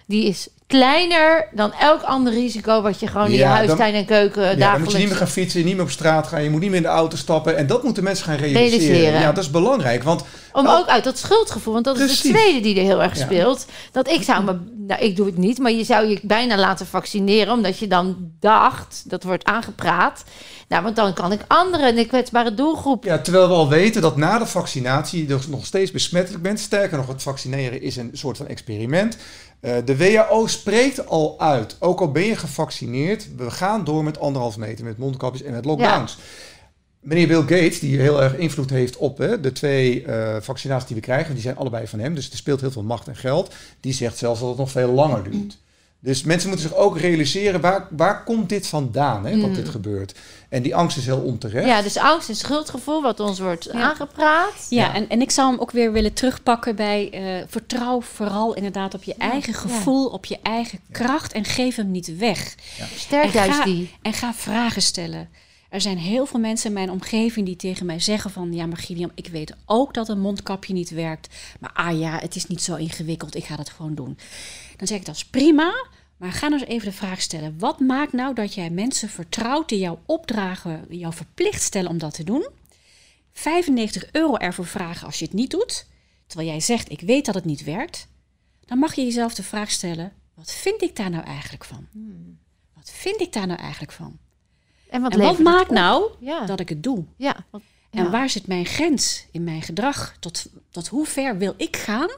die is kleiner dan elk ander risico wat je gewoon in je huistuin en keuken ja, dagelijks... Dan moet je niet meer gaan fietsen, niet meer op straat gaan, je moet niet meer in de auto stappen. En dat moeten mensen gaan realiseren. Ja, dat is belangrijk. Want, Om ook uit dat schuldgevoel, want dat is de tweede die er heel erg speelt. Dat ik zou me, nou ik doe het niet, maar je zou je bijna laten vaccineren, omdat je dan dacht, dat wordt aangepraat... Nou, want dan kan ik anderen, de kwetsbare doelgroep. Ja, terwijl we al weten dat na de vaccinatie je nog steeds besmettelijk bent. Sterker nog, het vaccineren is een soort van experiment. Uh, de WHO spreekt al uit, ook al ben je gevaccineerd, we gaan door met anderhalf meter, met mondkapjes en met lockdowns. Meneer Bill Gates, die heel erg invloed heeft op hè, de twee uh, vaccinaties die we krijgen, die zijn allebei van hem, dus er speelt heel veel macht en geld. Die zegt zelfs dat het nog veel langer duurt. Dus mensen moeten zich ook realiseren, waar, waar komt dit vandaan, hè, dat dit mm. gebeurt? En die angst is heel onterecht. Ja, dus angst en schuldgevoel wat ons wordt aangepraat. Ja, En, en ik zou hem ook weer willen terugpakken bij uh, vertrouw vooral inderdaad op je eigen gevoel, op je eigen kracht en geef hem niet weg. Sterk juist die. En ga vragen stellen. Er zijn heel veel mensen in mijn omgeving die tegen mij zeggen van... ja, maar Gideon, ik weet ook dat een mondkapje niet werkt. Maar ah ja, het is niet zo ingewikkeld, ik ga dat gewoon doen. Dan zeg ik, dat is prima, maar ga nou eens even de vraag stellen. Wat maakt nou dat jij mensen vertrouwt die jou opdragen, jou verplicht stellen om dat te doen? 95 euro ervoor vragen als je het niet doet, terwijl jij zegt, ik weet dat het niet werkt. Dan mag je jezelf de vraag stellen, wat vind ik daar nou eigenlijk van? Hmm. Wat vind ik daar nou eigenlijk van? En wat, wat maakt nou dat ik het doe? Ja. En waar zit mijn grens in mijn gedrag? Tot, tot hoe ver wil ik gaan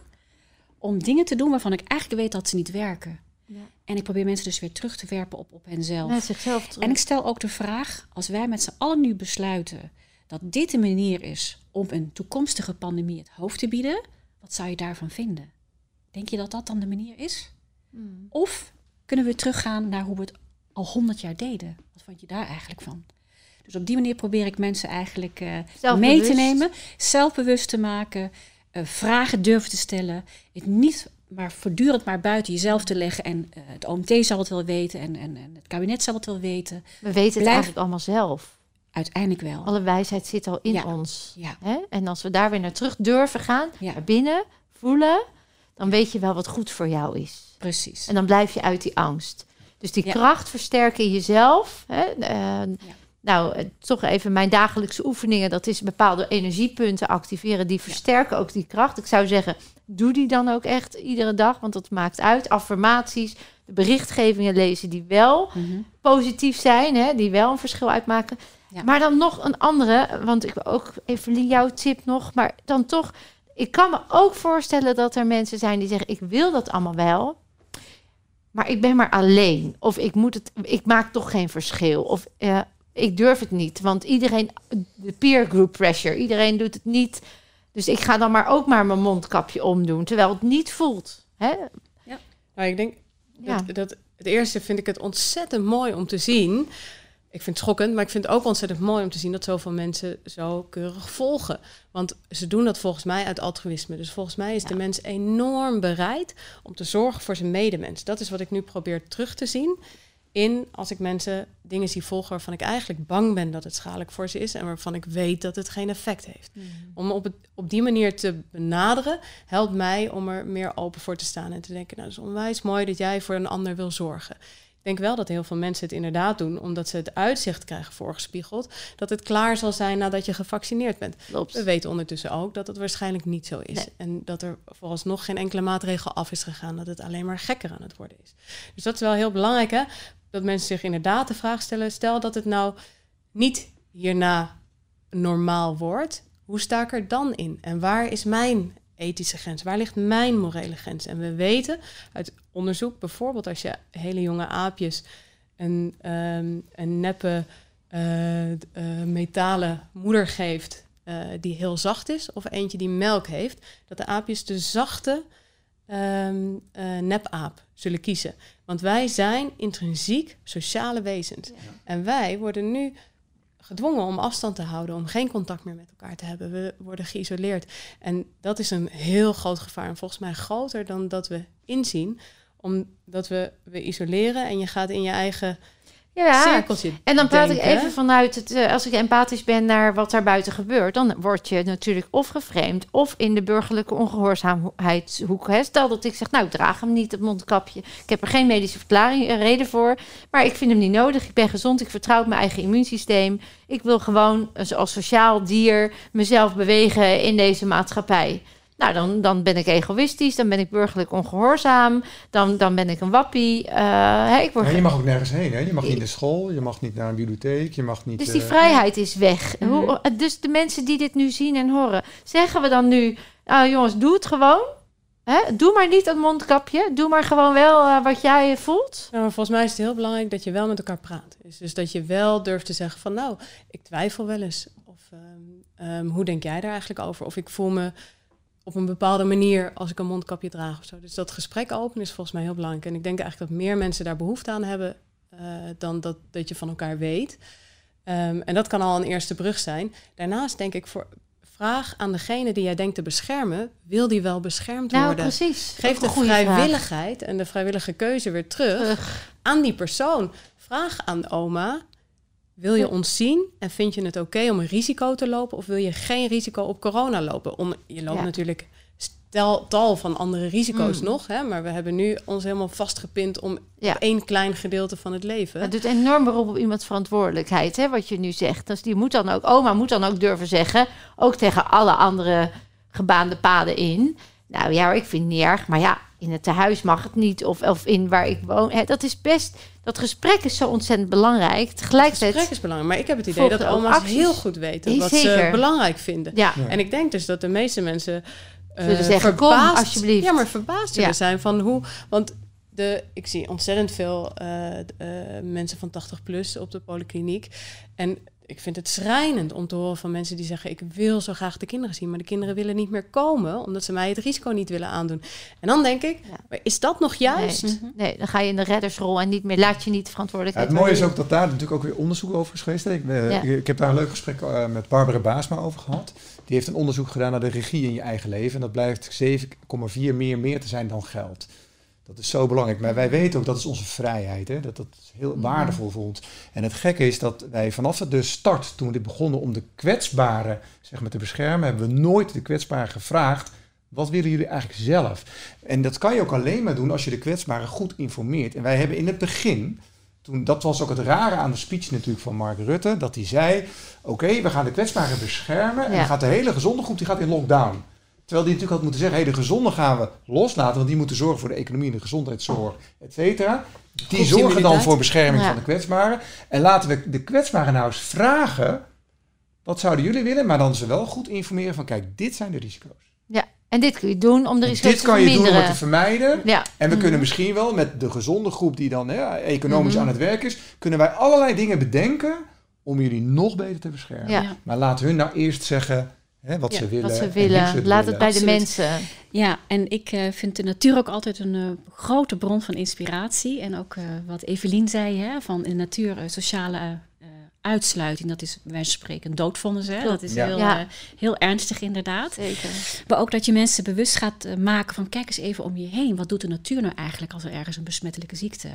om dingen te doen waarvan ik eigenlijk weet dat ze niet werken? Ja. En ik probeer mensen dus weer terug te werpen op, op henzelf. Zichzelf en ik stel ook de vraag, als wij met z'n allen nu besluiten dat dit de manier is om een toekomstige pandemie het hoofd te bieden, wat zou je daarvan vinden? Denk je dat dat dan de manier is? Hmm. Of kunnen we teruggaan naar hoe we het al honderd jaar deden? Wat vond je daar eigenlijk van? Dus op die manier probeer ik mensen eigenlijk uh, mee te nemen, zelfbewust te maken, uh, vragen durven te stellen, het niet maar voortdurend maar buiten jezelf te leggen. En uh, het OMT zal het wel weten en, en, en, het kabinet zal het wel weten. We weten het eigenlijk allemaal zelf. Uiteindelijk wel. Alle wijsheid zit al in ons. Ja. Hè? En als we daar weer naar terug durven gaan, naar binnen, voelen, dan weet je wel wat goed voor jou is. Precies. En dan blijf je uit die angst. Dus die kracht versterken in jezelf. Hè? Uh, nou, eh, toch even mijn dagelijkse oefeningen. Dat is bepaalde energiepunten activeren. Die versterken ook die kracht. Ik zou zeggen, doe die dan ook echt iedere dag. Want dat maakt uit. Affirmaties, de berichtgevingen lezen die wel mhm. positief zijn. Hè, die wel een verschil uitmaken. Maar dan nog een andere. Want ik ook even jouw tip nog. Maar dan toch, ik kan me ook voorstellen dat er mensen zijn die zeggen: Ik wil dat allemaal wel. Maar ik ben maar alleen. Of ik moet het, ik maak toch geen verschil. Of uh, ik durf het niet. Want iedereen, de peer group pressure, iedereen doet het niet. Dus ik ga dan maar ook maar mijn mondkapje omdoen, terwijl het niet voelt. Hè? Ja. Nou, ik denk ja. dat, dat het eerste vind ik het ontzettend mooi om te zien. Ik vind het schokkend, maar ik vind het ook ontzettend mooi om te zien dat zoveel mensen zo keurig volgen. Want ze doen dat volgens mij uit altruïsme. Dus volgens mij is de mens enorm bereid om te zorgen voor zijn medemens. Dat is wat ik nu probeer terug te zien in als ik mensen dingen zie volgen waarvan ik eigenlijk bang ben dat het schadelijk voor ze is en waarvan ik weet dat het geen effect heeft. Mm. Om op, het, op die manier te benaderen helpt mij om er meer open voor te staan en te denken, nou, het is onwijs mooi dat jij voor een ander wil zorgen. Ik denk wel dat heel veel mensen het inderdaad doen, omdat ze het uitzicht krijgen voorgespiegeld, dat het klaar zal zijn nadat je gevaccineerd bent. We weten ondertussen ook dat het waarschijnlijk niet zo is. En dat er nog geen enkele maatregel af is gegaan, dat het alleen maar gekker aan het worden is. Dus dat is wel heel belangrijk. Hè? Dat mensen zich inderdaad de vraag stellen: stel dat het nou niet hierna normaal wordt, hoe sta ik er dan in? En waar is mijn ethische grens? Waar ligt mijn morele grens? En we weten uit onderzoek, bijvoorbeeld als je hele jonge aapjes een, ehm, een neppe uh, uh, metalen moeder geeft uh, die heel zacht is, of eentje die melk heeft, dat de aapjes de zachte um, nepaap zullen kiezen. Want wij zijn intrinsiek sociale wezens. Ja. En wij worden nu gedwongen om afstand te houden, om geen contact meer met elkaar te hebben. We worden geïsoleerd. En dat is een heel groot gevaar. En volgens mij groter dan dat we inzien. Omdat we, we isoleren en je gaat in je eigen ja, en dan praat ik even vanuit het, uh, als ik empathisch ben naar wat daar buiten gebeurt, dan word je natuurlijk of geframed of in de burgerlijke ongehoorzaamheidshoek. Hè. Stel dat ik zeg, nou, ik draag hem niet, het mondkapje. Ik heb er geen medische verklaring, uh, reden voor, maar ik vind hem niet nodig. Ik ben gezond, ik vertrouw op mijn eigen immuunsysteem. Ik wil gewoon als sociaal dier mezelf bewegen in deze maatschappij. Nou, dan, dan ben ik egoïstisch, dan ben ik burgerlijk ongehoorzaam, dan, dan ben ik een wappie. Uh, ik word... ja, je mag ook nergens heen, hè? Je mag niet naar school, je mag niet naar een bibliotheek, je mag niet... Dus die uh... vrijheid is weg. Mm -hmm. dus de mensen die dit nu zien en horen, zeggen we dan nu... Uh, jongens, doe het gewoon. Hè? Doe maar niet dat mondkapje. Doe maar gewoon wel uh, wat jij voelt. Nou, maar volgens mij is het heel belangrijk dat je wel met elkaar praat. Dus, dus dat je wel durft te zeggen van... nou, ik twijfel wel eens. Of um, um, hoe denk jij daar eigenlijk over? Of ik voel me op een bepaalde manier als ik een mondkapje draag of zo. Dus dat gesprek openen is volgens mij heel belangrijk. En ik denk eigenlijk dat meer mensen daar behoefte aan hebben uh, dan dat, dat je van elkaar weet. Um, en dat kan al een eerste brug zijn. Daarnaast denk ik voor vraag aan degene die jij denkt te beschermen, wil die wel beschermd nou, worden? Precies. Geef de vrijwilligheid vraag. en de vrijwillige keuze weer terug, terug, aan die persoon. Vraag aan oma, wil je ons zien en vind je het oké om een risico te lopen of wil je geen risico op corona lopen? Om, je loopt ja. natuurlijk stel, tal van andere risico's mm. nog, hè, maar we hebben nu ons helemaal vastgepind om ja. één klein gedeelte van het leven. Het doet enorm beroep op iemands verantwoordelijkheid, hè, wat je nu zegt. Dus die moet dan ook, oma moet dan ook durven zeggen, ook tegen alle andere gebaande paden in. Nou ja, ik vind het niet erg, maar ja, in het tehuis mag het niet. Of, of in waar ik woon. Hè, dat is best. Dat gesprek is zo ontzettend belangrijk. Tegelijkertijd. Het gesprek is belangrijk. Maar ik heb het idee dat oma's acties. heel goed weten wat Zeker. ze belangrijk vinden. Ja. ja. En ik denk dus dat de meeste mensen. Uh, zeggen, verbaasd, kom, alsjeblieft. Ja, maar verbaasd zullen ja. zijn van hoe. Want de, ik zie ontzettend veel uh, uh, mensen van 80 plus op de polykliniek. En ik vind het schrijnend om te horen van mensen die zeggen: Ik wil zo graag de kinderen zien, maar de kinderen willen niet meer komen omdat ze mij het risico niet willen aandoen. En dan denk ik: ja. maar is dat nog juist? Nee. nee. dan ga je in de reddersrol en niet meer, laat je niet verantwoordelijkheid. Ja, het mooie is ook dat daar natuurlijk ook weer onderzoek over is geweest. Ik, uh, ja. ik, ik, heb daar een leuk gesprek uh, met Barbara Baasma over gehad. Die heeft een onderzoek gedaan naar de regie in je eigen leven. En dat blijft 7,4 meer meer te zijn dan geld. Dat is zo belangrijk. Maar wij weten ook dat is onze vrijheid. Hè? Dat dat heel mm. waardevol voor ons. En het gekke is dat wij vanaf de start, toen we dit begonnen om de kwetsbaren zeg maar, te beschermen, hebben we nooit de kwetsbaren gevraagd. Wat willen jullie eigenlijk zelf? En dat kan je ook alleen maar doen als je de kwetsbaren goed informeert. En wij hebben in het begin, toen, dat was ook het rare aan de speech natuurlijk van Mark Rutte, dat hij zei: Oké, we gaan de kwetsbaren beschermen. En dan gaat de hele gezonde groep die gaat in lockdown. Terwijl die natuurlijk had moeten zeggen, hey, de gezonde gaan we loslaten, want die moeten zorgen voor de economie en de gezondheidszorg, et cetera. Die zorgen dan voor bescherming ja. van de kwetsbaren. En laten we de kwetsbaren nou eens vragen, wat zouden jullie willen? Maar dan ze wel goed informeren van, kijk, dit zijn de risico's. Ja, en dit kun je doen om de risico's te verminderen. Dit kan je doen om het te vermijden. Ja. En we mm. kunnen misschien wel met de gezonde groep die dan ja, economisch mm. aan het werk is, kunnen wij allerlei dingen bedenken om jullie nog beter te beschermen. Ja. Maar laat hun nou eerst zeggen, Hè, wat, ja, ze willen, wat ze willen. Laat willen. het bij Absoluut. de mensen. Ja, en ik uh, vind de natuur ook altijd een uh, grote bron van inspiratie. En ook uh, wat Evelien zei, hè, van in de natuur sociale uitsluiting, dat is van spreken doodvonnis. Hè? Dat is ja. Heel, ja. heel ernstig inderdaad. Zeker. Maar ook dat je mensen bewust gaat maken van kijk eens even om je heen. Wat doet de natuur nou eigenlijk als er ergens een besmettelijke ziekte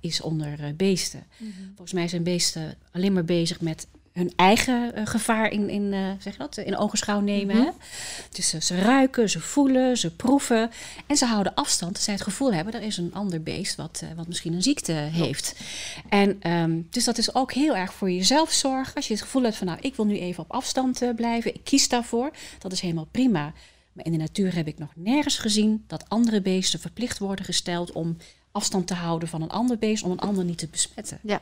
is onder beesten? Mm -hmm. Volgens mij zijn beesten alleen maar bezig met hun eigen uh, gevaar in, in, uh, zeg dat, in ogenschouw nemen. Mm -hmm. hè? Dus uh, ze ruiken, ze voelen, ze proeven. En ze houden afstand. Zij het gevoel hebben, er is een ander beest wat, wat misschien een ziekte heeft. En um, dus dat is ook heel erg voor jezelf zorgen. Als je het gevoel hebt van, nou, ik wil nu even op afstand blijven. Ik kies daarvoor. Dat is helemaal prima. Maar in de natuur heb ik nog nergens gezien dat andere beesten verplicht worden gesteld om afstand te houden van een ander beest om een ander niet te besmetten. Ja.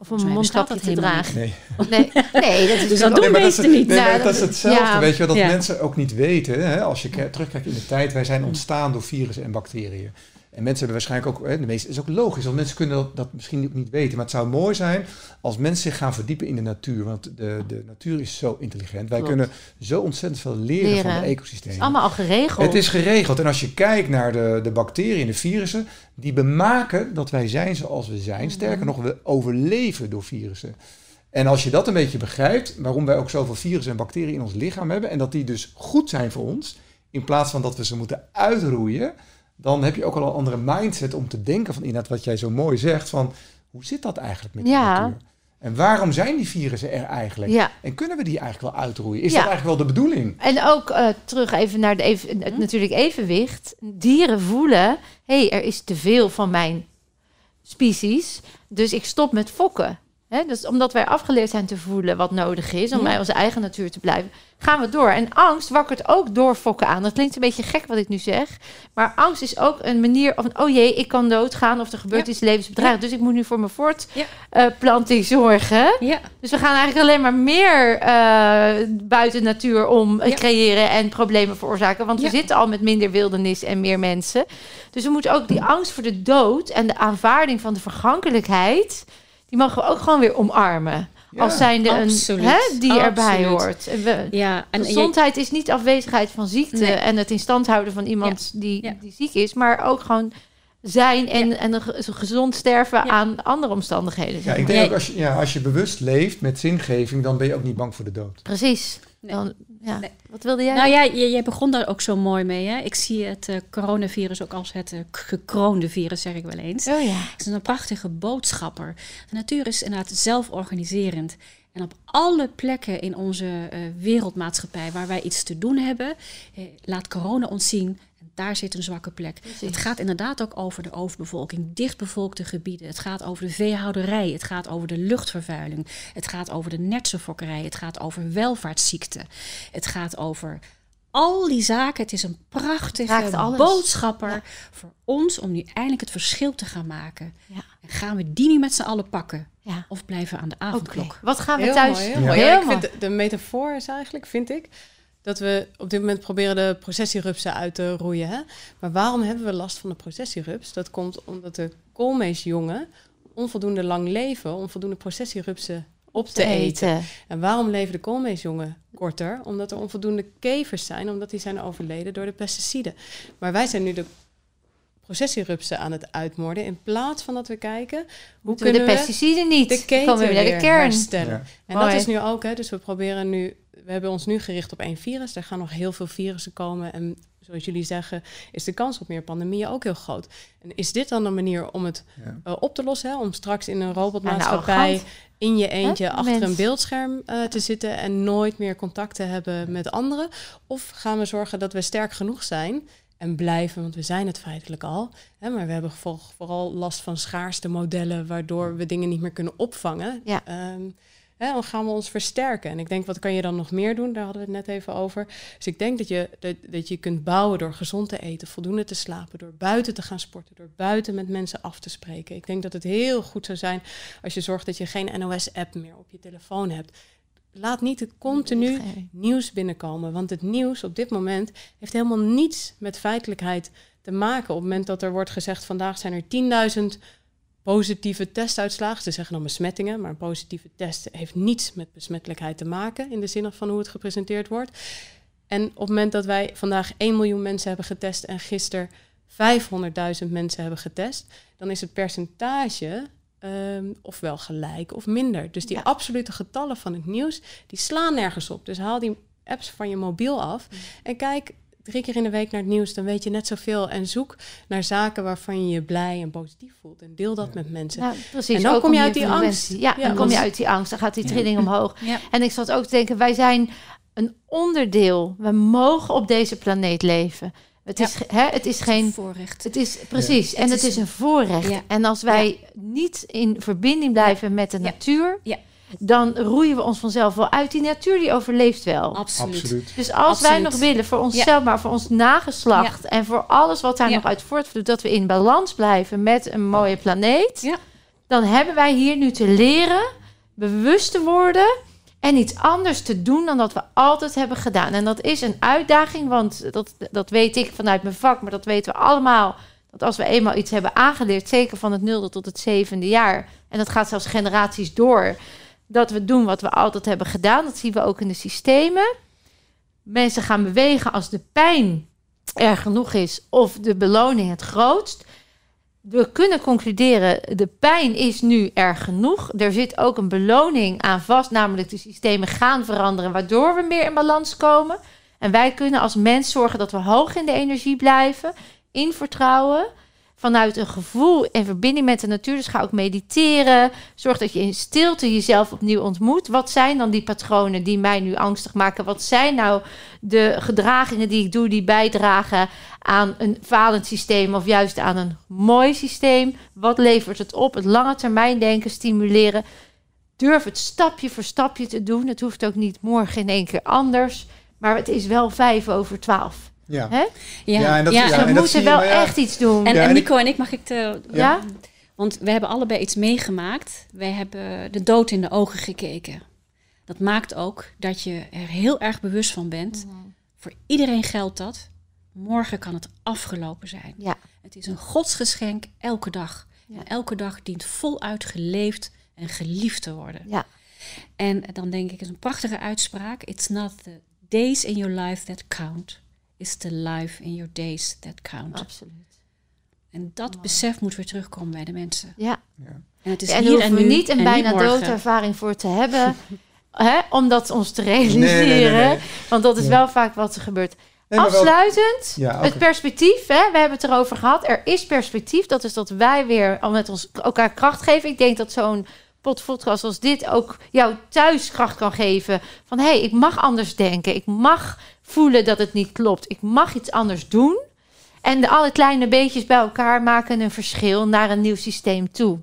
Of een mondkapje te dragen. Nee. Nee, nee, dat (laughs) is Dus dat doen Nee, maar dat is, meesten niet. nee, dat is hetzelfde, ja. weet je wel, dat Ja. mensen ook niet weten. Hè, als je terugkijkt in de tijd, wij zijn ontstaan door virussen en bacteriën. En mensen hebben waarschijnlijk ook, hè, de meeste is ook logisch, want mensen kunnen dat, dat misschien ook niet weten. Maar het zou mooi zijn als mensen zich gaan verdiepen in de natuur. Want de, de natuur is zo intelligent. Wij Klopt. kunnen zo ontzettend veel leren, van Leren. de Het is allemaal al geregeld. Het is geregeld. En als je kijkt naar de, de bacteriën en de virussen, die bemaken dat wij zijn zoals we zijn. Sterker nog, we overleven door virussen. En als je dat een beetje begrijpt, waarom wij ook zoveel virussen en bacteriën in ons lichaam hebben, en dat die dus goed zijn voor ons, in plaats van dat we ze moeten uitroeien, dan heb je ook al een andere mindset om te denken van inderdaad wat jij zo mooi zegt, van hoe zit dat eigenlijk met de Ja. natuur? En waarom zijn die virussen er eigenlijk? Ja. En kunnen we die eigenlijk wel uitroeien? Is Ja. dat eigenlijk wel de bedoeling? En ook eh, terug even naar de even, het natuurlijk evenwicht. Dieren voelen, hé, hey, er is te veel van mijn species, dus ik stop met fokken. Dus omdat wij afgeleerd zijn te voelen wat nodig is om Ja. bij onze eigen natuur te blijven, gaan we door. En angst wakkert ook door fokken aan. Dat klinkt een beetje gek wat ik nu zeg, maar angst is ook een manier van, oh jee, ik kan doodgaan of er gebeurt Ja. iets levensbedreigends, dus ik moet nu voor mijn voortplanting zorgen. Ja, Dus we gaan eigenlijk alleen maar meer eh, buiten natuur om eh, creëren en problemen veroorzaken. Want we zitten al met minder wildernis en meer mensen. Dus we moeten ook die angst voor de dood en de aanvaarding van de vergankelijkheid... die mogen we ook gewoon weer omarmen. Ja. Als zijnde een hè, die erbij hoort. We, ja. En je- gezondheid is niet afwezigheid van ziekte... Nee. en het in stand houden van iemand die, Ja. die ziek is... maar ook gewoon zijn en, en een ge- gezond sterven Ja. aan andere omstandigheden. Ja, ik denk ook als je, ja, als je bewust leeft met zingeving, dan ben je ook niet bang voor de dood. Precies. Nee. Dan, ja. Nee. Wat wilde jij? Nou ja, je, je begon daar ook zo mooi mee. Hè? Ik zie het eh, coronavirus ook als het eh, gekroonde virus, zeg ik wel eens. Oh ja. Het is een prachtige boodschapper. De natuur is inderdaad zelforganiserend. En op alle plekken in onze eh, wereldmaatschappij waar wij iets te doen hebben, eh, laat corona ons zien. Daar zit een zwakke plek. Precies. Het gaat inderdaad ook over de overbevolking, dichtbevolkte gebieden. Het gaat over de veehouderij. Het gaat over de luchtvervuiling. Het gaat over de netsenfokkerij. Het gaat over welvaartsziekten. Het gaat over al die zaken. Het is een prachtige boodschapper Ja. voor ons om nu eindelijk het verschil te gaan maken. Ja. En gaan we die nu met z'n allen pakken? Ja. Of blijven we aan de avondklok? Wat gaan we Heel thuis? mooi, heel mooi. Ik vind de, de metafoor is eigenlijk, vind ik, dat we op dit moment proberen de processierupsen uit te roeien. Hè? Maar waarom hebben we last van de processierups? Dat komt omdat de koolmeesjongen onvoldoende lang leven om voldoende processierupsen op te, te eten. eten. En waarom leven de koolmeesjongen korter? Omdat er onvoldoende kevers zijn, omdat die zijn overleden door de pesticiden. Maar wij zijn nu de processierupsen aan het uitmoorden in plaats van dat we kijken hoe Moeten we kunnen de we pesticiden niet? de keten weer naar de kern. herstellen. Ja. En Mooi. dat is nu ook, hè, dus we proberen nu, we hebben ons nu gericht op één virus. Er gaan nog heel veel virussen komen. En zoals jullie zeggen, is de kans op meer pandemieën ook heel groot. En is dit dan een manier om het Ja. eh, op te lossen? Hè? Om straks in een Ja, robotmaatschappij nou, in je eentje achter mens. een beeldscherm eh, te zitten en nooit meer contact te hebben met anderen? Of gaan we zorgen dat we sterk genoeg zijn en blijven, want we zijn het feitelijk al. Hè, maar we hebben voor- vooral last van schaarste modellen, waardoor we dingen niet meer kunnen opvangen. Ja. Ehm, hè, dan gaan we ons versterken. En ik denk, wat kan je dan nog meer doen? Daar hadden we het net even over. Dus ik denk dat je, dat, dat je kunt bouwen door gezond te eten, voldoende te slapen, door buiten te gaan sporten, door buiten met mensen af te spreken. Ik denk dat het heel goed zou zijn als je zorgt dat je geen NOS-app meer op je telefoon hebt. Laat niet het continu nieuws binnenkomen. Want het nieuws op dit moment heeft helemaal niets met feitelijkheid te maken. Op het moment dat er wordt gezegd, vandaag zijn er 10.000 positieve testuitslagen. Ze zeggen dan besmettingen, maar een positieve test heeft niets met besmettelijkheid te maken in de zin van hoe het gepresenteerd wordt. En op het moment dat wij vandaag 1 miljoen mensen hebben getest en gisteren 500.000 mensen hebben getest, dan is het percentage ehm, ofwel gelijk of minder. Dus die Ja. absolute getallen van het nieuws, die slaan nergens op. Dus haal die apps van je mobiel af en kijk drie keer in de week naar het nieuws, dan weet je net zoveel. En zoek naar zaken waarvan je je blij en positief voelt. En deel dat met mensen. Nou, precies. En dan Ook kom je uit die angst. Ja, Ja, dan kom je uit die angst. Dan gaat die Ja. trilling omhoog. Ja. En ik zat ook te denken, wij zijn een onderdeel. We mogen op deze planeet leven. Het Ja. is, hè, het is geen... voorrecht. Het is precies, en Het het is een voorrecht. Ja. En als wij niet in verbinding blijven met de Ja. natuur, Ja. Dan roeien we ons vanzelf wel uit. Die natuur die overleeft wel. Absoluut. Absoluut. Dus als wij nog willen voor onszelf, maar voor ons nageslacht en voor alles wat daar Ja. nog uit voortvloeit, dat we in balans blijven met een mooie planeet, Ja. dan hebben wij hier nu te leren, bewust te worden en iets anders te doen dan dat we altijd hebben gedaan. En dat is een uitdaging, want dat, dat weet ik vanuit mijn vak, maar dat weten we allemaal. Dat als we eenmaal iets hebben aangeleerd, zeker van het nulde tot het zevende jaar, en dat gaat zelfs generaties door, dat we doen wat we altijd hebben gedaan. Dat zien we ook in de systemen. Mensen gaan bewegen als de pijn erg genoeg is of de beloning het grootst. We kunnen concluderen, de pijn is nu erg genoeg. Er zit ook een beloning aan vast, namelijk de systemen gaan veranderen, waardoor we meer in balans komen. En wij kunnen als mens zorgen dat we hoog in de energie blijven, in vertrouwen vanuit een gevoel en verbinding met de natuur. Dus ga ook mediteren. Zorg dat je in stilte jezelf opnieuw ontmoet. Wat zijn dan die patronen die mij nu angstig maken? Wat zijn nou de gedragingen die ik doe die bijdragen aan een falend systeem of juist aan een mooi systeem? Wat levert het op? Het lange termijn denken stimuleren. Durf het stapje voor stapje te doen. Het hoeft ook niet morgen in één keer anders. Maar het is wel vijf over twaalf. Ja. Hè? Ja, Ja, en dat- ja, we en moeten je, wel echt iets doen. En, Ja, en en Nico en ik, mag ik te... ja? Want wij hebben allebei iets meegemaakt. Wij hebben de dood in de ogen gekeken. Dat maakt ook dat je er heel erg bewust van bent. Voor iedereen geldt dat. Morgen kan het afgelopen zijn. Ja. Het is een godsgeschenk elke dag. Ja. En elke dag dient voluit geleefd en geliefd te worden. Ja. En dan denk ik, het is een prachtige uitspraak. It's not the days in your life that count. It's the life in your days that count. Absoluut. En dat besef moet weer terugkomen bij de mensen. Ja. En het is en hier en we nu niet een en bijna doodervaring voor te hebben. (laughs) hè, om dat ons te realiseren. Nee, nee, nee, nee. Want dat is Ja. wel vaak wat er gebeurt. Nee, maar wel- Afsluitend, Ja, het perspectief. Hè, we hebben het erover gehad. Er is perspectief. Dat is dat wij weer al met ons elkaar kracht geven. Ik denk dat zo'n podcast als dit ook jou thuis kracht kan geven. Van hé, hey, ik mag anders denken. Ik mag voelen dat het niet klopt. Ik mag iets anders doen. En de alle kleine beetjes bij elkaar maken een verschil naar een nieuw systeem toe.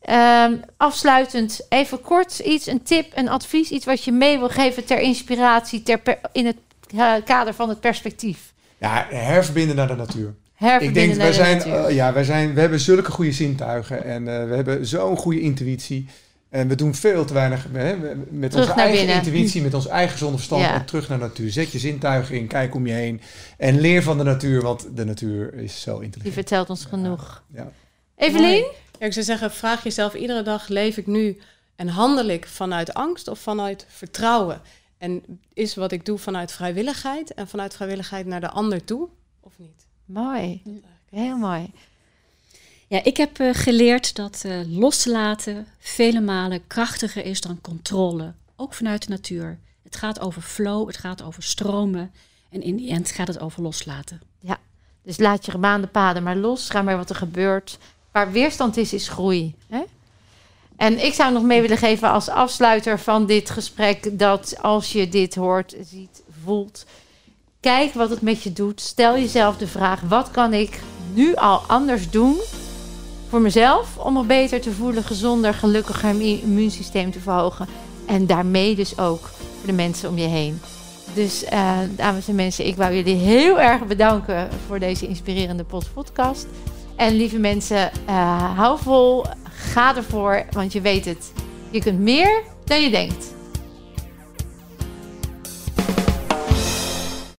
Ehm, afsluitend, even kort iets, een tip, een advies, iets wat je mee wil geven ter inspiratie, ter per- in het eh, kader van het perspectief. Ja, herverbinden naar de natuur. Ik denk, wij de zijn, eh, ja, wij zijn, we hebben zulke goede zintuigen en eh, we hebben zo'n goede intuïtie. En we doen veel te weinig hè, met Terug onze eigen binnen. intuïtie, met ons eigen gezonde verstand Ja. en terug naar de natuur. Zet je zintuigen in, kijk om je heen en leer van de natuur, want de natuur is zo Die intelligent. vertelt ons genoeg. Ja. Evelien? Ja, ik zou zeggen, vraag jezelf iedere dag, leef ik nu en handel ik vanuit angst of vanuit vertrouwen? En is wat ik doe vanuit vrijwilligheid en vanuit vrijwilligheid naar de ander toe of niet? Mooi. Heel mooi. Ja, ik heb eh, geleerd dat eh, loslaten vele malen krachtiger is dan controle. Ook vanuit de natuur. Het gaat over flow, het gaat over stromen. En in die end gaat het over loslaten. Dus laat je gebaande paden maar los. Ga maar wat er gebeurt. Waar weerstand is, is groei. Hè? En ik zou nog mee willen geven als afsluiter van dit gesprek... dat als je dit hoort, ziet, voelt... kijk wat het met je doet. Stel jezelf de vraag... wat kan ik nu al anders doen voor mezelf... om me beter te voelen, gezonder, gelukkiger... mijn immuunsysteem te verhogen. En daarmee dus ook voor de mensen om je heen. Dus eh, dames en mensen, ik wou jullie heel erg bedanken voor deze inspirerende pod- podcast. En lieve mensen, eh, hou vol, ga ervoor, want je weet het. Je kunt meer dan je denkt.